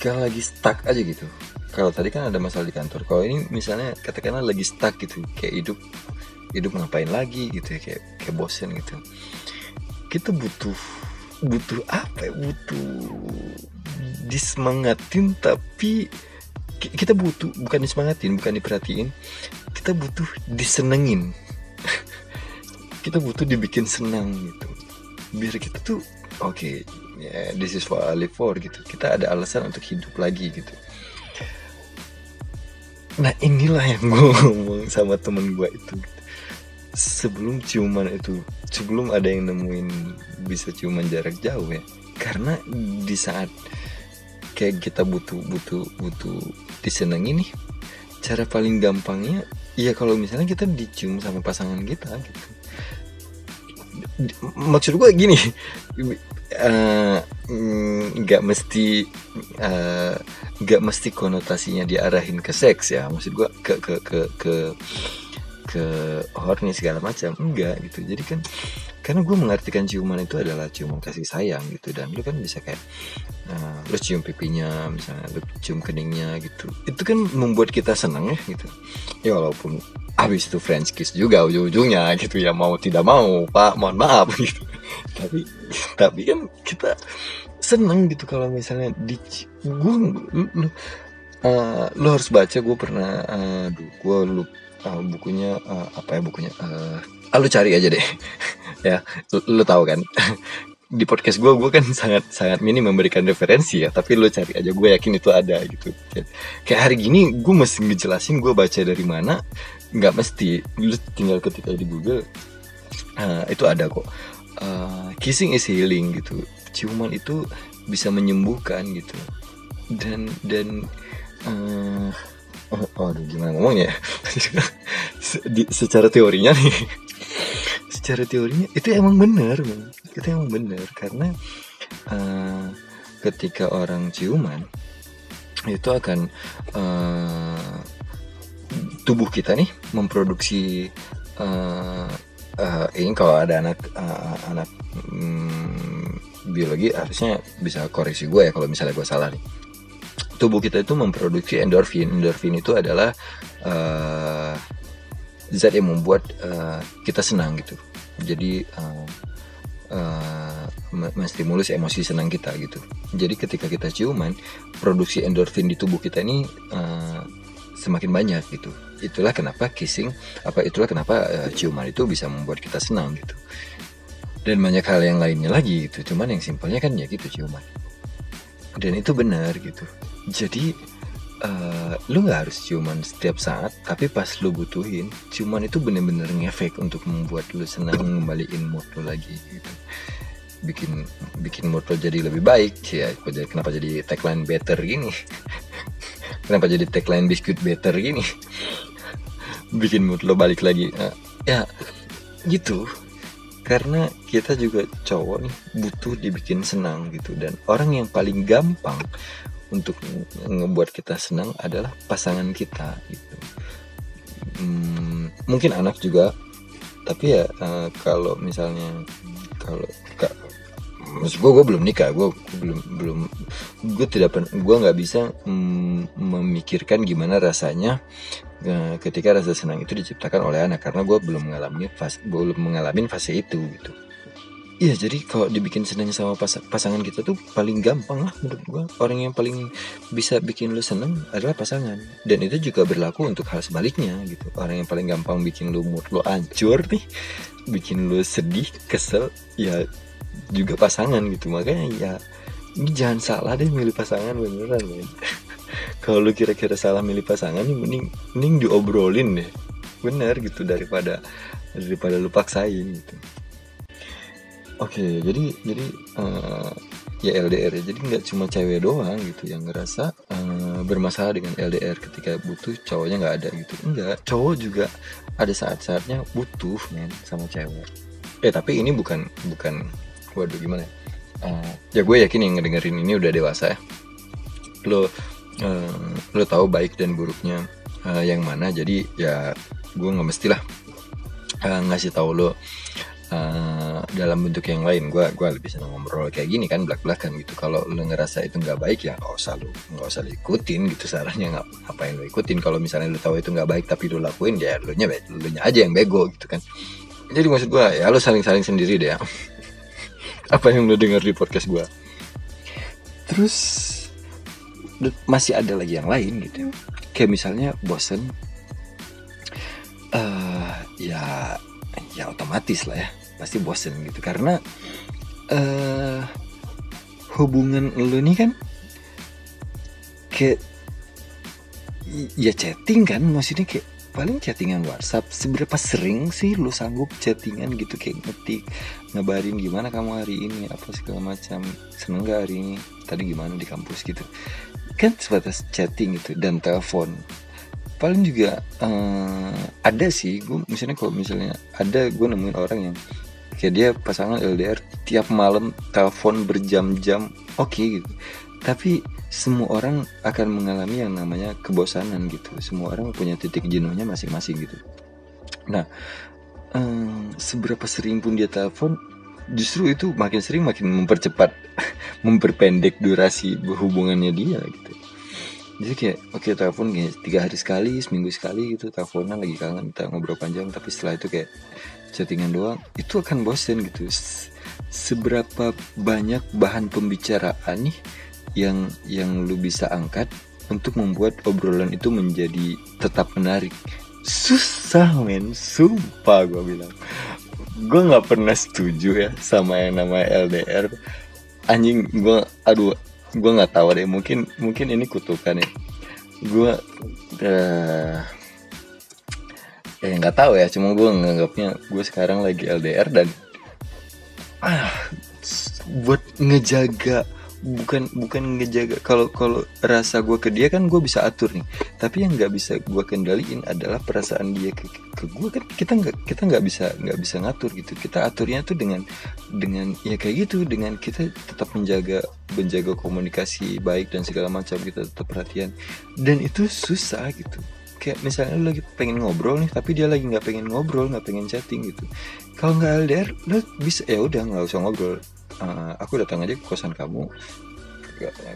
kita lagi stuck aja gitu kalau tadi kan ada masalah di kantor. Kalau ini misalnya katakanlah lagi stuck gitu kayak hidup hidup ngapain lagi gitu ya kayak kayak bosen gitu. Kita butuh butuh apa ya? Butuh disemangatin tapi kita butuh bukan disemangatin bukan diperhatiin. Kita butuh disenengin. Kita butuh dibikin senang gitu. Biar kita tuh oke okay, yeah, this is what I live for gitu. Kita ada alasan untuk hidup lagi gitu nah inilah yang gue ngomong sama temen gue itu. Sebelum ciuman itu sebelum ada yang nemuin bisa ciuman jarak jauh ya. Karena di saat kayak kita butuh butuh butuh disenangi nih cara paling gampangnya ya kalau misalnya kita dicium sama pasangan kita gitu. Maksud gue gini nggak uh, mesti uh, nggak mesti konotasinya diarahin ke seks ya. Maksud gua ke ke ke ke ke horny segala macam. Enggak gitu. Jadi kan karena gue mengartikan ciuman itu adalah ciuman kasih sayang gitu. Dan lu kan bisa kayak uh, lu cium pipinya misalnya lu cium keningnya gitu. Itu kan membuat kita senang ya gitu. Ya walaupun habis itu French kiss juga ujung-ujungnya gitu ya mau tidak mau pak mohon maaf gitu. Tapi tapi kan kita seneng gitu kalau misalnya di gue uh, lu harus baca gue pernah uh, gue lu uh, bukunya uh, apa ya bukunya uh, ah, lu cari aja deh. Ya lu tahu kan? Di podcast gue gue kan sangat sangat minim memberikan referensi ya tapi lu cari aja gue yakin itu ada gitu. Kayak hari gini gue mesti ngejelasin gue baca dari mana nggak mesti. Lu tinggal ketika di Google uh, itu ada kok. Uh, kissing is healing gitu. Ciuman itu bisa menyembuhkan gitu. Dan dan uh, oh, aduh gimana ngomongnya ya? Di, secara teorinya nih. Secara teorinya itu emang benar itu emang benar karena uh, ketika orang ciuman itu akan uh, tubuh kita nih memproduksi uh, uh, ini kalau ada anak uh, anak um, biologi harusnya bisa koreksi gue ya kalau misalnya gue salah nih tubuh kita itu memproduksi endorfin. Endorfin itu adalah uh, zat yang membuat uh, kita senang gitu. Jadi uh, uh, menstimulus emosi senang kita gitu. Jadi ketika kita ciuman, produksi endorfin di tubuh kita ini uh, semakin banyak gitu. Itulah kenapa kissing, apa itulah kenapa uh, ciuman itu bisa membuat kita senang gitu. Dan banyak hal yang lainnya lagi gitu. Cuman yang simpelnya kan ya gitu ciuman. Dan itu benar gitu jadi uh, lu nggak harus ciuman setiap saat tapi pas lu butuhin ciuman itu bener-bener ngefek untuk membuat lu senang ngembaliin mood lu lagi gitu bikin bikin mood jadi lebih baik ya kenapa jadi tagline better gini? Kenapa jadi tagline biskuit better gini? Bikin mood lo balik lagi uh, ya gitu. Karena kita juga cowok nih butuh dibikin senang gitu. Dan orang yang paling gampang untuk ngebuat kita senang adalah pasangan kita gitu. Hmm, mungkin anak juga tapi ya uh, kalau misalnya kalau maksud gue gue belum nikah. Gue, belum belum gue tidak gue nggak bisa memikirkan gimana rasanya uh, ketika rasa senang itu diciptakan oleh anak. Karena gue belum mengalami fase belum mengalami fase itu gitu. Iya jadi kalau dibikin seneng sama pas pasangan kita tuh paling gampang lah menurut gua. Orang yang paling bisa bikin lu seneng adalah pasangan. Dan itu juga berlaku untuk hal sebaliknya gitu. Orang yang paling gampang bikin lu mood lu hancur nih Bikin lu sedih, kesel Ya juga pasangan gitu Makanya ya ini jangan salah deh milih pasangan beneran men Kalau lu kira-kira salah milih pasangan nih mending, mending diobrolin deh Bener gitu daripada daripada lu paksain gitu Oke, jadi jadi uh, ya LDR ya. Jadi nggak cuma cewek doang gitu yang ngerasa uh, bermasalah dengan LDR ketika butuh cowoknya nggak ada gitu. Enggak, cowok juga ada saat-saatnya butuh men sama cewek. Eh tapi ini bukan bukan waduh gimana? Uh, ya gue yakin yang ngedengerin ini udah dewasa ya. Lo uh, lo tahu baik dan buruknya uh, yang mana. Jadi ya gue nggak mestilah uh, ngasih tahu lo uh, dalam bentuk yang lain gue gue lebih senang ngobrol kayak gini kan belak belakan gitu kalau lo ngerasa itu nggak baik ya nggak usah lo nggak usah lo ikutin gitu sarannya nggak apa yang lo ikutin kalau misalnya lo tahu itu nggak baik tapi lo lakuin ya lo nya lo nya aja yang bego gitu kan jadi maksud gue ya lo saling saling sendiri deh ya apa yang lo dengar di podcast gue terus masih ada lagi yang lain gitu. Kayak misalnya bosen uh, ya ya otomatis lah ya pasti bosen gitu. Karena uh, hubungan lu nih kan kayak ya chatting kan maksudnya kayak paling chattingan WhatsApp. Seberapa sering sih lu sanggup chattingan gitu? Kayak ngetik ngabarin gimana kamu hari ini apa segala macam. Seneng gak hari ini? Tadi gimana di kampus gitu. Kan sebatas chatting gitu dan telepon. Paling juga uh, ada sih. Gue misalnya kalau misalnya ada gue nemuin orang yang kayak dia pasangan LDR tiap malam telepon berjam-jam oke okay, gitu tapi semua orang akan mengalami yang namanya kebosanan gitu. Semua orang punya titik jenuhnya masing-masing gitu. Nah eh, seberapa sering pun dia telepon justru itu makin sering makin mempercepat memperpendek durasi hubungannya dia gitu. Jadi kayak oke okay, telepon kayak tiga hari sekali seminggu sekali gitu teleponan lagi kangen kita ngobrol panjang tapi setelah itu kayak chattingan doang itu akan bosen gitu. Seberapa banyak bahan pembicaraan nih yang yang lu bisa angkat untuk membuat obrolan itu menjadi tetap menarik. Susah men. Sumpah gue bilang. Gue nggak pernah setuju ya sama yang namanya LDR anjing gue aduh gue nggak tahu deh. Mungkin mungkin ini kutukan ya. Gue uh, eh nggak tahu ya. Cuma gue nganggapnya gue sekarang lagi LDR dan ah buat ngejaga bukan bukan ngejaga. Kalau kalau rasa gue ke dia kan gue bisa atur nih. Tapi yang nggak bisa gue kendaliin adalah perasaan dia ke, ke gue kan kita nggak kita nggak bisa nggak bisa ngatur gitu. Kita aturnya tuh dengan dengan ya kayak gitu. Dengan kita tetap menjaga menjaga komunikasi baik dan segala macam kita tetap perhatian. Dan itu susah gitu. Kayak misalnya lu lagi pengen ngobrol nih tapi dia lagi nggak pengen ngobrol nggak pengen chatting gitu. Kalau nggak LDR lu bisa ya udah nggak usah ngobrol uh, aku datang aja ke kosan kamu.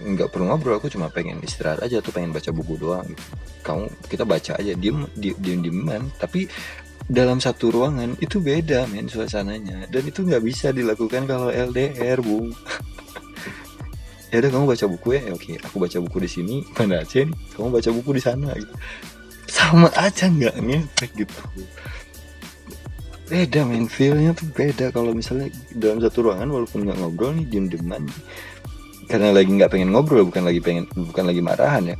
Nggak perlu ngobrol aku cuma pengen istirahat aja tuh pengen baca buku doang gitu. kamu kita baca aja diem diem diem dieman. Tapi dalam satu ruangan itu beda men suasananya. Dan itu nggak bisa dilakukan kalau LDR bu. Ya udah kamu baca buku ya, ya oke. Aku baca buku di sini mana aja nih? Kamu baca buku di sana gitu. Sama aja nggak ngefek gitu beda main feelnya tuh beda. Kalau misalnya dalam satu ruangan walaupun nggak ngobrol nih diem dieman karena lagi nggak pengen ngobrol bukan lagi pengen bukan lagi marahan ya.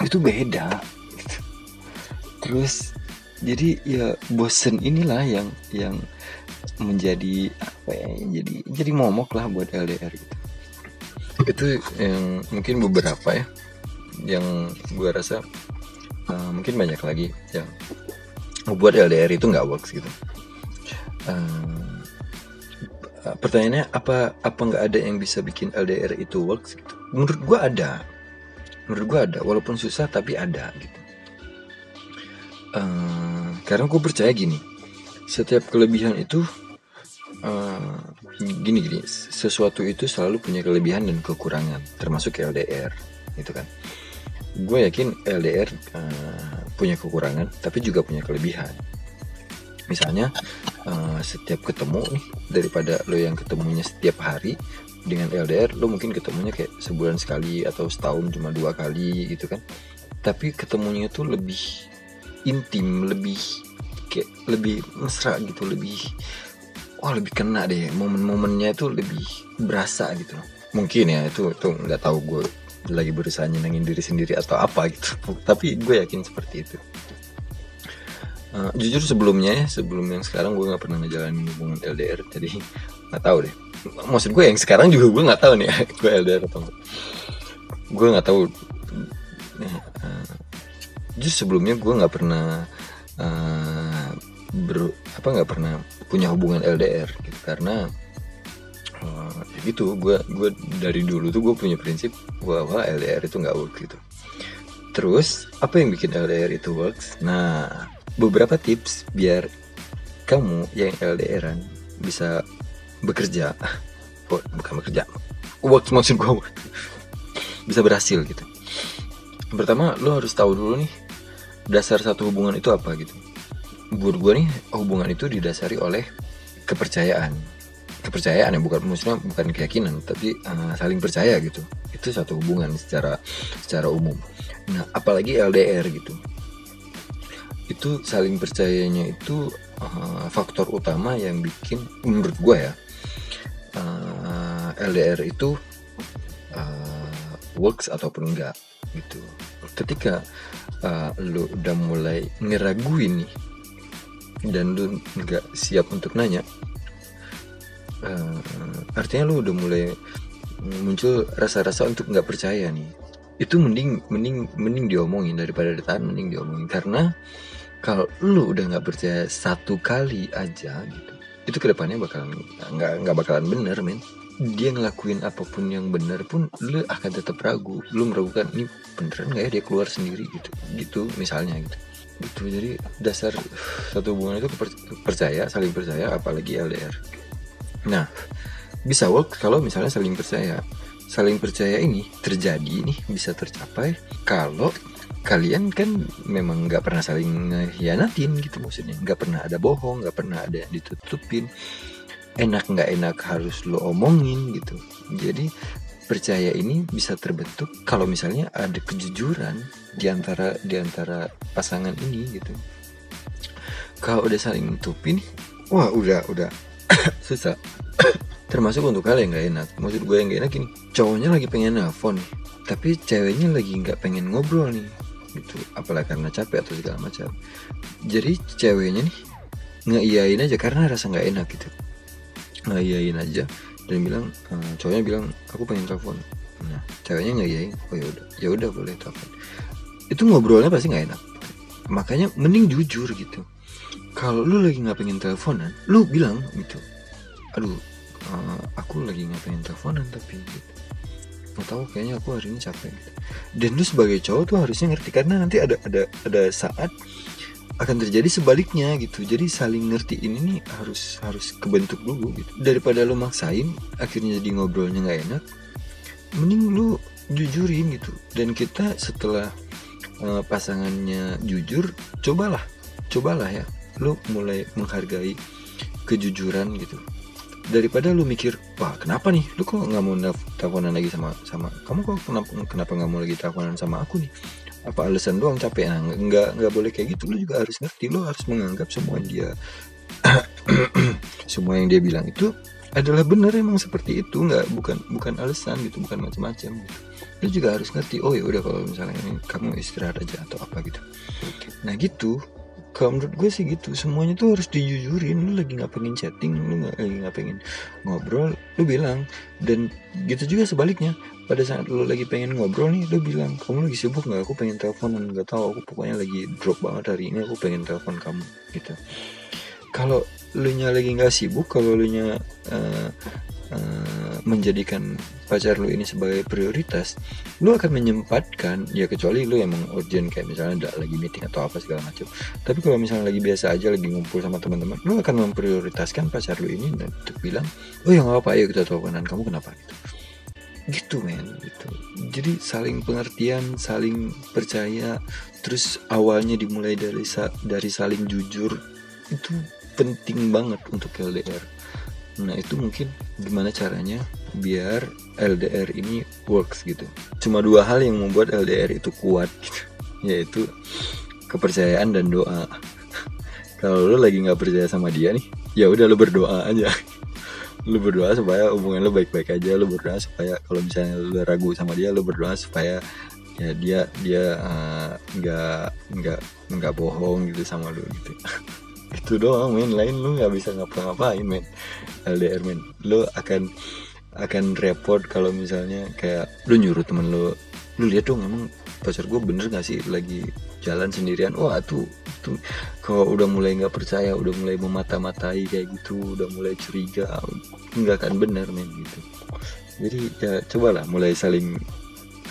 Itu beda. Terus jadi ya bosen inilah yang yang menjadi apa ya jadi jadi momok lah buat LDR gitu. Itu yang mungkin beberapa ya yang gue rasa uh, mungkin banyak lagi yang buat LDR itu nggak works gitu. Uh, pertanyaannya apa apa nggak ada yang bisa bikin LDR itu works gitu? Menurut gue ada. Menurut gue ada. Walaupun susah tapi ada gitu. Uh, karena gue percaya gini. Setiap kelebihan itu uh, gini gini. Sesuatu itu selalu punya kelebihan dan kekurangan. Termasuk LDR gitu kan gue yakin LDR uh, punya kekurangan tapi juga punya kelebihan. Misalnya uh, setiap ketemu nih daripada lo yang ketemunya setiap hari dengan LDR lo mungkin ketemunya kayak sebulan sekali atau setahun cuma dua kali gitu kan. Tapi ketemunya tuh lebih intim lebih kayak lebih mesra gitu lebih wah lebih kena deh. Momen-momennya itu lebih berasa gitu. Mungkin ya itu itu nggak tahu gue lagi berusaha nyenengin diri sendiri atau apa gitu. Tapi gue yakin seperti itu. Uh, jujur sebelumnya ya sebelum yang sekarang gue nggak pernah ngejalanin hubungan LDR jadi nggak tahu deh. Maksud gue yang sekarang juga gue nggak tahu nih gue LDR atau enggak gue nggak tahu. Uh, justru sebelumnya gue nggak pernah uh, ber apa nggak pernah punya hubungan LDR gitu. Karena uh, gitu gue gue dari dulu tuh gue punya prinsip bahwa LDR itu nggak works gitu. Terus apa yang bikin LDR itu works? Nah beberapa tips biar kamu yang LDRan bisa bekerja oh, bukan bekerja works maksud gue bisa berhasil gitu. Pertama lo harus tahu dulu nih dasar satu hubungan itu apa gitu. Buat gue nih hubungan itu didasari oleh kepercayaan kepercayaan ya bukan maksudnya bukan keyakinan tapi uh, saling percaya gitu. Itu satu hubungan secara secara umum. Nah apalagi LDR gitu. Itu saling percayanya itu uh, faktor utama yang bikin menurut gue ya uh, eh, LDR itu uh, works ataupun enggak gitu. Ketika uh, lu udah mulai ngeraguin nih dan lu nggak siap untuk nanya uh, artinya lu udah mulai muncul rasa-rasa untuk nggak percaya nih. Itu mending mending mending diomongin daripada ditahan mending diomongin. Karena kalau lu udah nggak percaya satu kali aja gitu itu ke depannya bakalan nggak nggak bakalan bener men. Dia ngelakuin apa pun yang bener pun lu akan tetap ragu. Lu meragukan ini beneran nggak ya dia keluar sendiri? Gitu gitu misalnya gitu. Gitu jadi dasar satu hubungan itu percaya saling percaya apalagi LDR nah bisa work kalau misalnya saling percaya. Saling percaya ini terjadi nih bisa tercapai kalau kalian kan memang nggak pernah saling hianatin gitu maksudnya. Nggak pernah ada bohong nggak pernah ada yang ditutupin. Enak nggak enak harus lo omongin gitu. Jadi percaya ini bisa terbentuk kalau misalnya ada kejujuran di antara di antara pasangan ini gitu. Kalau udah saling nutupin wah udah udah susah. Termasuk untuk kalian nggak enak. Maksud gue yang nggak enak ini cowoknya lagi pengen nelfon nih tapi ceweknya lagi nggak pengen ngobrol nih gitu. Apalagi karena capek atau segala macam. Jadi ceweknya nih ngeiyain aja karena rasa nggak enak gitu. Ngeiyain aja dan bilang eh, cowoknya bilang aku pengen telepon. Nah ceweknya ngeiyain oh ya udah ya udah boleh telepon. Itu ngobrolnya pasti nggak enak. Makanya mending jujur gitu kalau lu lagi nggak pengen teleponan lu bilang gitu. Aduh eh, aku lagi nggak pengen teleponan tapi gitu. Nggak tahu kayaknya aku hari ini capek gitu. dan lu sebagai cowok tuh harusnya ngerti karena nanti ada ada ada saat akan terjadi sebaliknya gitu. Jadi saling ngerti ini nih harus harus kebentuk dulu gitu. Daripada lu maksain akhirnya jadi ngobrolnya nggak enak mending lu jujurin gitu. Dan kita setelah eh, pasangannya jujur cobalah cobalah ya lu mulai menghargai kejujuran gitu. Daripada lu mikir wah kenapa nih? Lu kok nggak mau teleponan lagi sama sama kamu kok kenapa kenapa nggak mau lagi teleponan sama aku nih? Apa alasan doang capek? Nah nggak nggak boleh kayak gitu. Lu juga harus ngerti lu harus menganggap semua yang dia semua yang dia bilang itu adalah benar emang seperti itu. Nggak bukan bukan alasan gitu bukan macam-macam gitu. lu juga harus ngerti oh ya udah kalau misalnya ini kamu istirahat aja atau apa gitu. Nah gitu kalau menurut gue sih gitu semuanya tuh harus dijujurin. Lu lagi nggak pengen chatting lu nggak lagi nggak pengen ngobrol lu bilang. Dan gitu juga sebaliknya pada saat lu lagi pengen ngobrol nya lu bilang kamu lagi sibuk nggak? Aku pengen teleponan nggak tahu aku pokoknya lagi drop banget hari ini aku pengen telepon kamu gitu. Kalau lu nya lagi nggak sibuk kalau lu nya eh, eh, menjadikan pacar lu ini sebagai prioritas lu akan menyempatkan ya kecuali lu emang urgent kayak misalnya ada lagi meeting atau apa segala macam. Tapi kalau misalnya lagi biasa aja lagi ngumpul sama teman-teman lu akan memprioritaskan pacar lu ini dan untuk bilang oh ya nggak apa ayo kita teleponan kamu kenapa? Gitu. Gitu men gitu. Jadi saling pengertian saling percaya terus awalnya dimulai dari dari saling jujur itu penting banget untuk LDR nah itu mungkin gimana caranya biar LDR ini works gitu. Cuma dua hal yang membuat LDR itu kuat gitu. yaitu kepercayaan dan doa. Kalau lu lagi nggak percaya sama dia nih ya udah lu berdoa aja. Lu berdoa supaya hubungan lu baik-baik aja lu berdoa supaya kalau misalnya lu ragu sama dia lu berdoa supaya ya dia dia eh, nggak nggak nggak bohong gitu sama lu gitu itu doang men. Lain lu nggak bisa ngapa-ngapain men. LDR men. Lu akan akan repot kalau misalnya kayak lu nyuruh temen lu lu lihat dong emang pacar gue bener gak sih? Lagi jalan sendirian. Wah tuh tuh kalau udah mulai nggak percaya udah mulai memata-matai kayak gitu udah mulai curiga nggak akan bener men gitu. Jadi ya cobalah mulai saling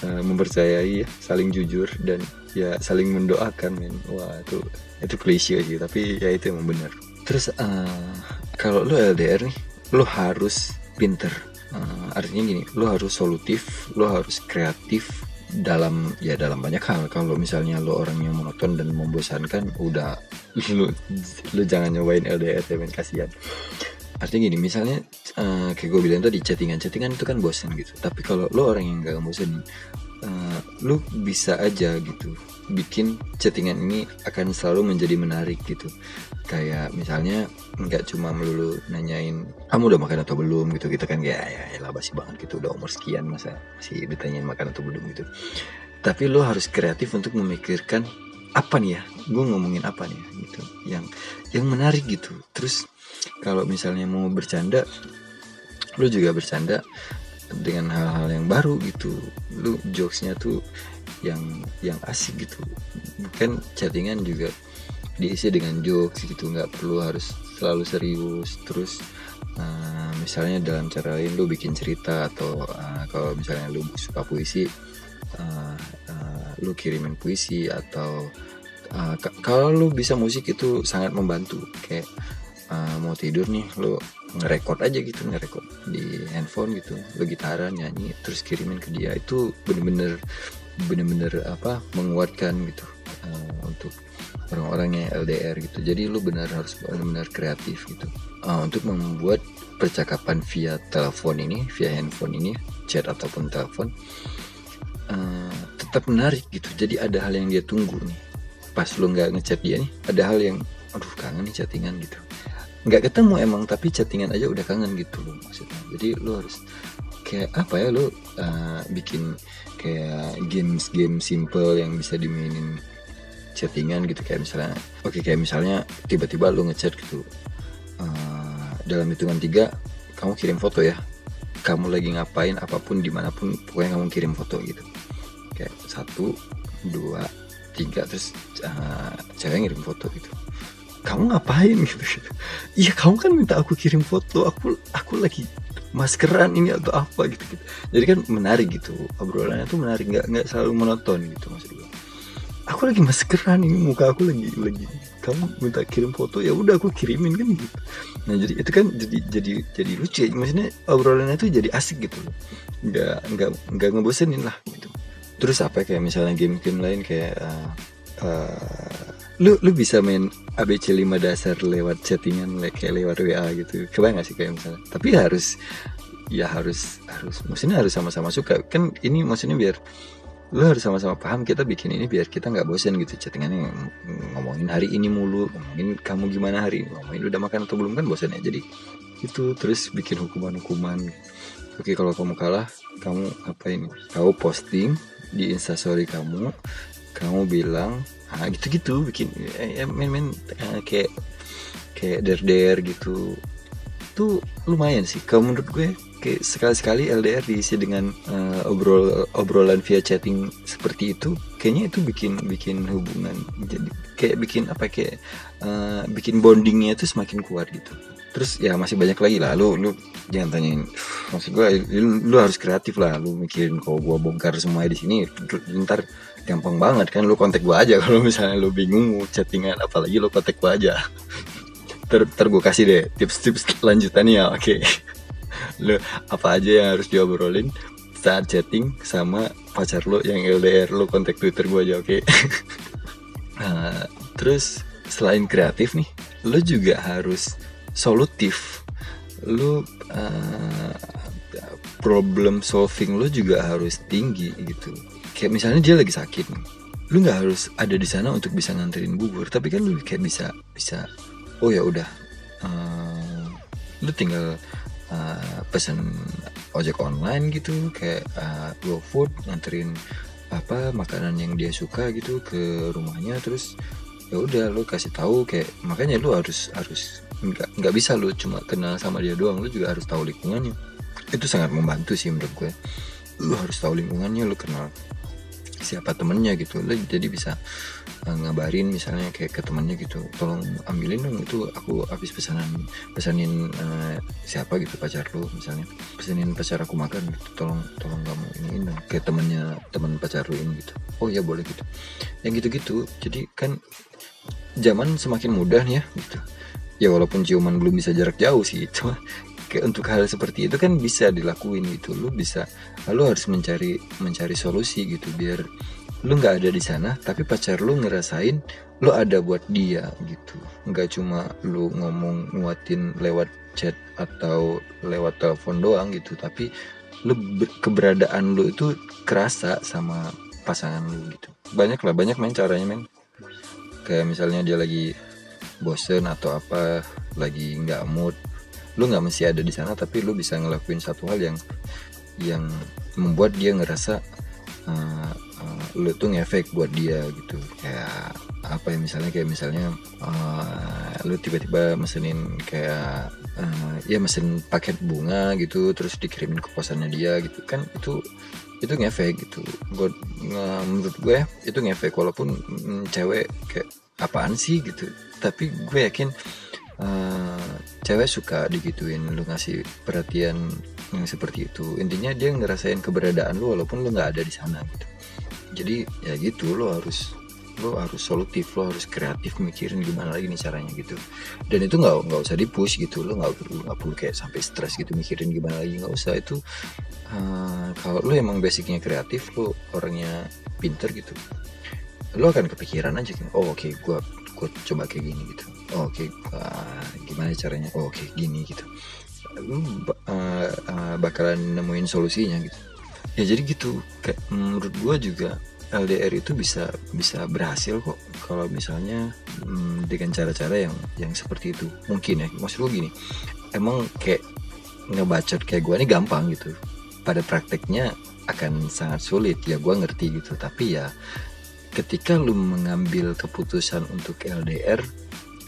uh, mempercayai ya, saling jujur dan ya saling mendoakan men. Wah itu itu klise sih tapi ya itu emang benar. Terus uh, kalau lu LDR nih lu harus pinter. Uh, artinya gini lu harus solutif lu harus kreatif dalam ya dalam banyak hal. Kalau misalnya lu orang yang monoton dan membosankan udah lu lu jangan nyobain LDR ya men kasihan artinya gini misalnya uh, kayak gue bilang tadi chattingan chattingan itu kan bosan gitu. Tapi kalau lo orang yang gak bosan uh, lu bisa aja gitu bikin chattingan ini akan selalu menjadi menarik gitu. Kayak misalnya nggak cuma melulu nanyain kamu udah makan atau belum? gitu kita kan. Ya ya, ya lah basi banget gitu udah umur sekian masa masih ditanyain makan atau belum? gitu. Tapi lo harus kreatif untuk memikirkan apa nih ya? Gue ngomongin apa nih? gitu. Yang yang menarik gitu. Terus kalau misalnya mau bercanda lu juga bercanda dengan hal-hal yang baru gitu. Lu jokesnya tuh yang yang asik gitu. Bukan chattingan juga diisi dengan jokes gitu. Nggak perlu harus selalu serius. Terus uh, misalnya dalam cara lain lu bikin cerita atau uh, kalau misalnya lu suka puisi uh, uh, lu kirimin puisi atau uh, kalau lu bisa musik itu sangat membantu. Kayak uh, mau tidur nih lu ngerekord aja gitu ngerekord di handphone gitu lu gitaran nyanyi terus kirimin ke dia. Itu bener-bener bener-bener apa menguatkan gitu uh, untuk orang-orang yang LDR gitu. Jadi lu benar harus benar-benar kreatif gitu. Uh, untuk membuat percakapan via telepon ini via handphone ini chat ataupun telepon uh, tetap menarik gitu. Jadi ada hal yang dia tunggu nih. Pas lu nggak ngechat dia nih ada hal yang aduh kangen nih chattingan gitu nggak ketemu emang tapi chattingan aja udah kangen gitu loh maksudnya. Jadi lo harus kayak apa ya lo uh, bikin kayak games game simple yang bisa dimainin chattingan gitu. Kayak misalnya oke okay, kayak misalnya tiba-tiba lo ngechat gitu uh, dalam hitungan tiga kamu kirim foto ya. Kamu lagi ngapain apa pun di mana pun pokoknya kamu kirim foto gitu. Kayak satu dua tiga terus uh, cewek ngirim foto gitu kamu ngapain gitu iya kamu kan minta aku kirim foto. Aku aku lagi maskeran ini atau apa gitu, gitu. jadi kan menarik gitu. Obrolannya tuh menarik. Nggak nggak selalu monoton gitu maksud gue aku lagi maskeran ini. Muka aku lagi lagi. Kamu minta kirim foto ya udah aku kirimin kan gitu. Nah jadi itu kan jadi jadi jadi lucu. Ya maksudnya obrolannya tuh jadi asik gitu. Nggak nggak nggak ngebosenin lah gitu. Terus apa kayak misalnya game-game lain kayak uh, lu lu bisa main ABC 5 dasar lewat chattingan kayak lewat WA gitu. Kebayang gak sih kayak misalnya? Tapi harus ya harus harus maksudnya harus sama-sama suka. Kan ini maksudnya biar lu harus sama-sama paham kita bikin ini biar kita nggak bosen gitu chattingannya. Ngomongin hari ini mulu ngomongin kamu gimana hari ini ngomongin udah makan atau belum kan bosen ya. Jadi itu terus bikin hukuman-hukuman. Oke kalau kamu kalah kamu apa ini? Kamu posting di instastory kamu kamu bilang ah gitu-gitu bikin ya, main-main kayak kayak der-der gitu. Tuh lumayan sih kalau menurut gue kayak sekali-sekali LDR diisi dengan uh, obrol obrolan via chatting seperti itu kayaknya itu bikin bikin hubungan jadi kayak bikin apa kayak uh, bikin bondingnya itu semakin kuat gitu. Terus ya masih banyak lagi lah lu lu jangan tanyain maksud gue lu, lu harus kreatif lah lu mikirin kalau gua bongkar semua di sini ntar gampang banget kan lu kontak gua aja kalau misalnya lu bingung mau chattingan apalagi lu kontak gua aja ter, ter gua kasih deh tips-tips lanjutannya oke okay. lu apa aja yang harus diobrolin saat chatting sama pacar lo yang LDR lo kontak Twitter gua aja oke okay? nah, terus selain kreatif nih lo juga harus solutif lo uh, problem solving lo juga harus tinggi gitu kayak misalnya dia lagi sakit lu nggak harus ada di sana untuk bisa nganterin bubur tapi kan lu kayak bisa bisa oh ya udah uh, lu tinggal uh, pesen ojek online gitu kayak uh, GoFood nganterin apa makanan yang dia suka gitu ke rumahnya terus ya udah lu kasih tahu kayak makanya lu harus harus nggak nggak bisa lu cuma kenal sama dia doang lu juga harus tahu lingkungannya. Itu sangat membantu sih menurut gue. Lu harus tahu lingkungannya lu kenal siapa temennya gitu. Lo jadi bisa uh, ngabarin misalnya kayak ke temennya gitu tolong ambilin dong itu aku habis pesanan pesanin uh, siapa gitu pacar lo misalnya. Pesanin pacar aku makan gitu tolong tolong kamu ini dong kayak temennya teman pacar lo ini gitu. Oh ya boleh gitu. Yang gitu-gitu jadi kan zaman semakin mudah nih ya gitu. Ya walaupun ciuman belum bisa jarak jauh sih kayak untuk hal seperti itu kan bisa dilakuin gitu. Lu bisa lu harus mencari mencari solusi gitu biar lu nggak ada di sana tapi pacar lu ngerasain lu ada buat dia gitu. Nggak cuma lu ngomong nguatin lewat chat atau lewat telepon doang gitu tapi lu keberadaan lu itu kerasa sama pasangan lu gitu. Banyak lah banyak main caranya men. Kayak misalnya dia lagi bosen atau apa lagi nggak mood lu nggak mesti ada di sana tapi lu bisa ngelakuin satu hal yang yang membuat dia ngerasa uh, uh, lu tuh ngefek buat dia gitu. Kayak apa ya misalnya kayak misalnya uh, lu tiba-tiba mesenin kayak uh, ya mesin paket bunga gitu terus dikirimin ke kosannya dia gitu. Kan itu itu ngefek gitu. Gue menurut gue itu ngefek. Walaupun mm, cewek kayak apaan sih? gitu. Tapi gue yakin uh, cewek suka digituin lu ngasih perhatian yang seperti itu. Intinya dia ngerasain keberadaan lu walaupun lu nggak ada di sana gitu. Jadi ya gitu lo harus lo harus solutif lo harus kreatif mikirin gimana lagi nih caranya gitu. Dan itu nggak nggak usah dipush gitu. Lo nggak perlu nggak perlu kayak sampai stres gitu mikirin gimana lagi nggak usah. Itu uh, kalau lo emang basicnya kreatif lo orangnya pinter gitu lo akan kepikiran aja kan oh oke okay, gue gue coba kayak gini gitu oke okay, uh, gimana caranya? Oh, oke okay, gini gitu. Lu uh, uh, bakalan nemuin solusinya gitu. Ya jadi gitu. Kayak menurut gue juga LDR itu bisa bisa berhasil kok. Kalau misalnya hmm, dengan cara-cara yang yang seperti itu. Mungkin ya maksud gue gini. Emang kayak ngebacot kayak gue ini gampang gitu. Pada prakteknya akan sangat sulit. Ya gue ngerti gitu. Tapi ya ketika lu mengambil keputusan untuk LDR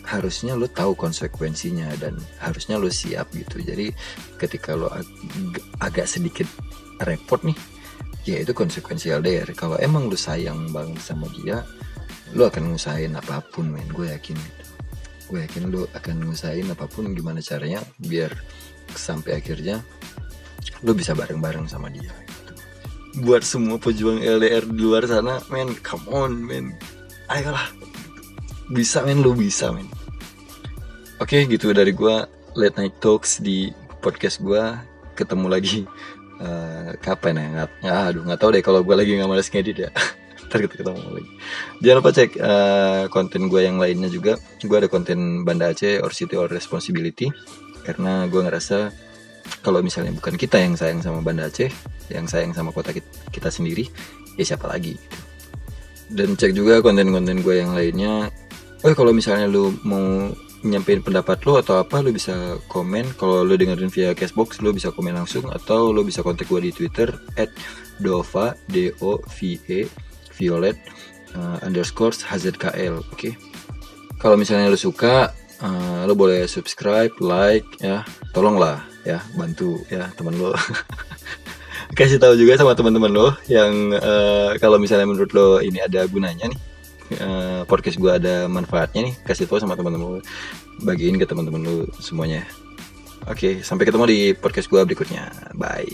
harusnya lo tahu konsekuensinya dan harusnya lo siap gitu. Jadi ketika lo ag agak sedikit repot nih ya itu konsekuensi LDR kalau emang lo sayang banget sama dia lo akan ngusahain apa pun men. Gue yakin gitu. Gue yakin lo akan ngusahain apa pun gimana caranya biar sampai akhirnya lo bisa bareng-bareng sama dia gitu. buat semua pejuang LDR di luar sana men come on men. Ayolah bisa men lu bisa men. Oke gitu dari gua. Late night talks di podcast gua. Ketemu lagi. Uh, kapan ya? Nggak aduh nggak tahu deh kalau gua lagi nggak males ngedit ya. Ntar kita ketemu lagi. Jangan lupa cek uh, konten gue yang lainnya juga. Gue ada konten Banda Aceh or City or Responsibility. Karena gue ngerasa kalau misalnya bukan kita yang sayang sama Banda Aceh yang sayang sama kota kita, kita sendiri ya siapa lagi gitu. dan cek juga konten-konten gue yang lainnya oh kalau misalnya lu mau nyampein pendapat lu atau apa lu bisa komen. Kalau lu dengerin via cashbox lu bisa komen langsung. Atau lu bisa kontak gue di twitter at dova d o v e violet uh, underscore hzkl oke? Okay? kalau misalnya lu suka uh, lu boleh subscribe like ya. Tolonglah ya bantu ya teman lo kasih tahu juga sama teman-teman lo yang uh, kalau misalnya menurut lo ini ada gunanya nih uh, podcast gue ada manfaatnya nih kasih tahu sama teman-teman lu. Bagiin ke teman-teman lu semuanya. Oke okay, sampai ketemu di podcast gue berikutnya. Bye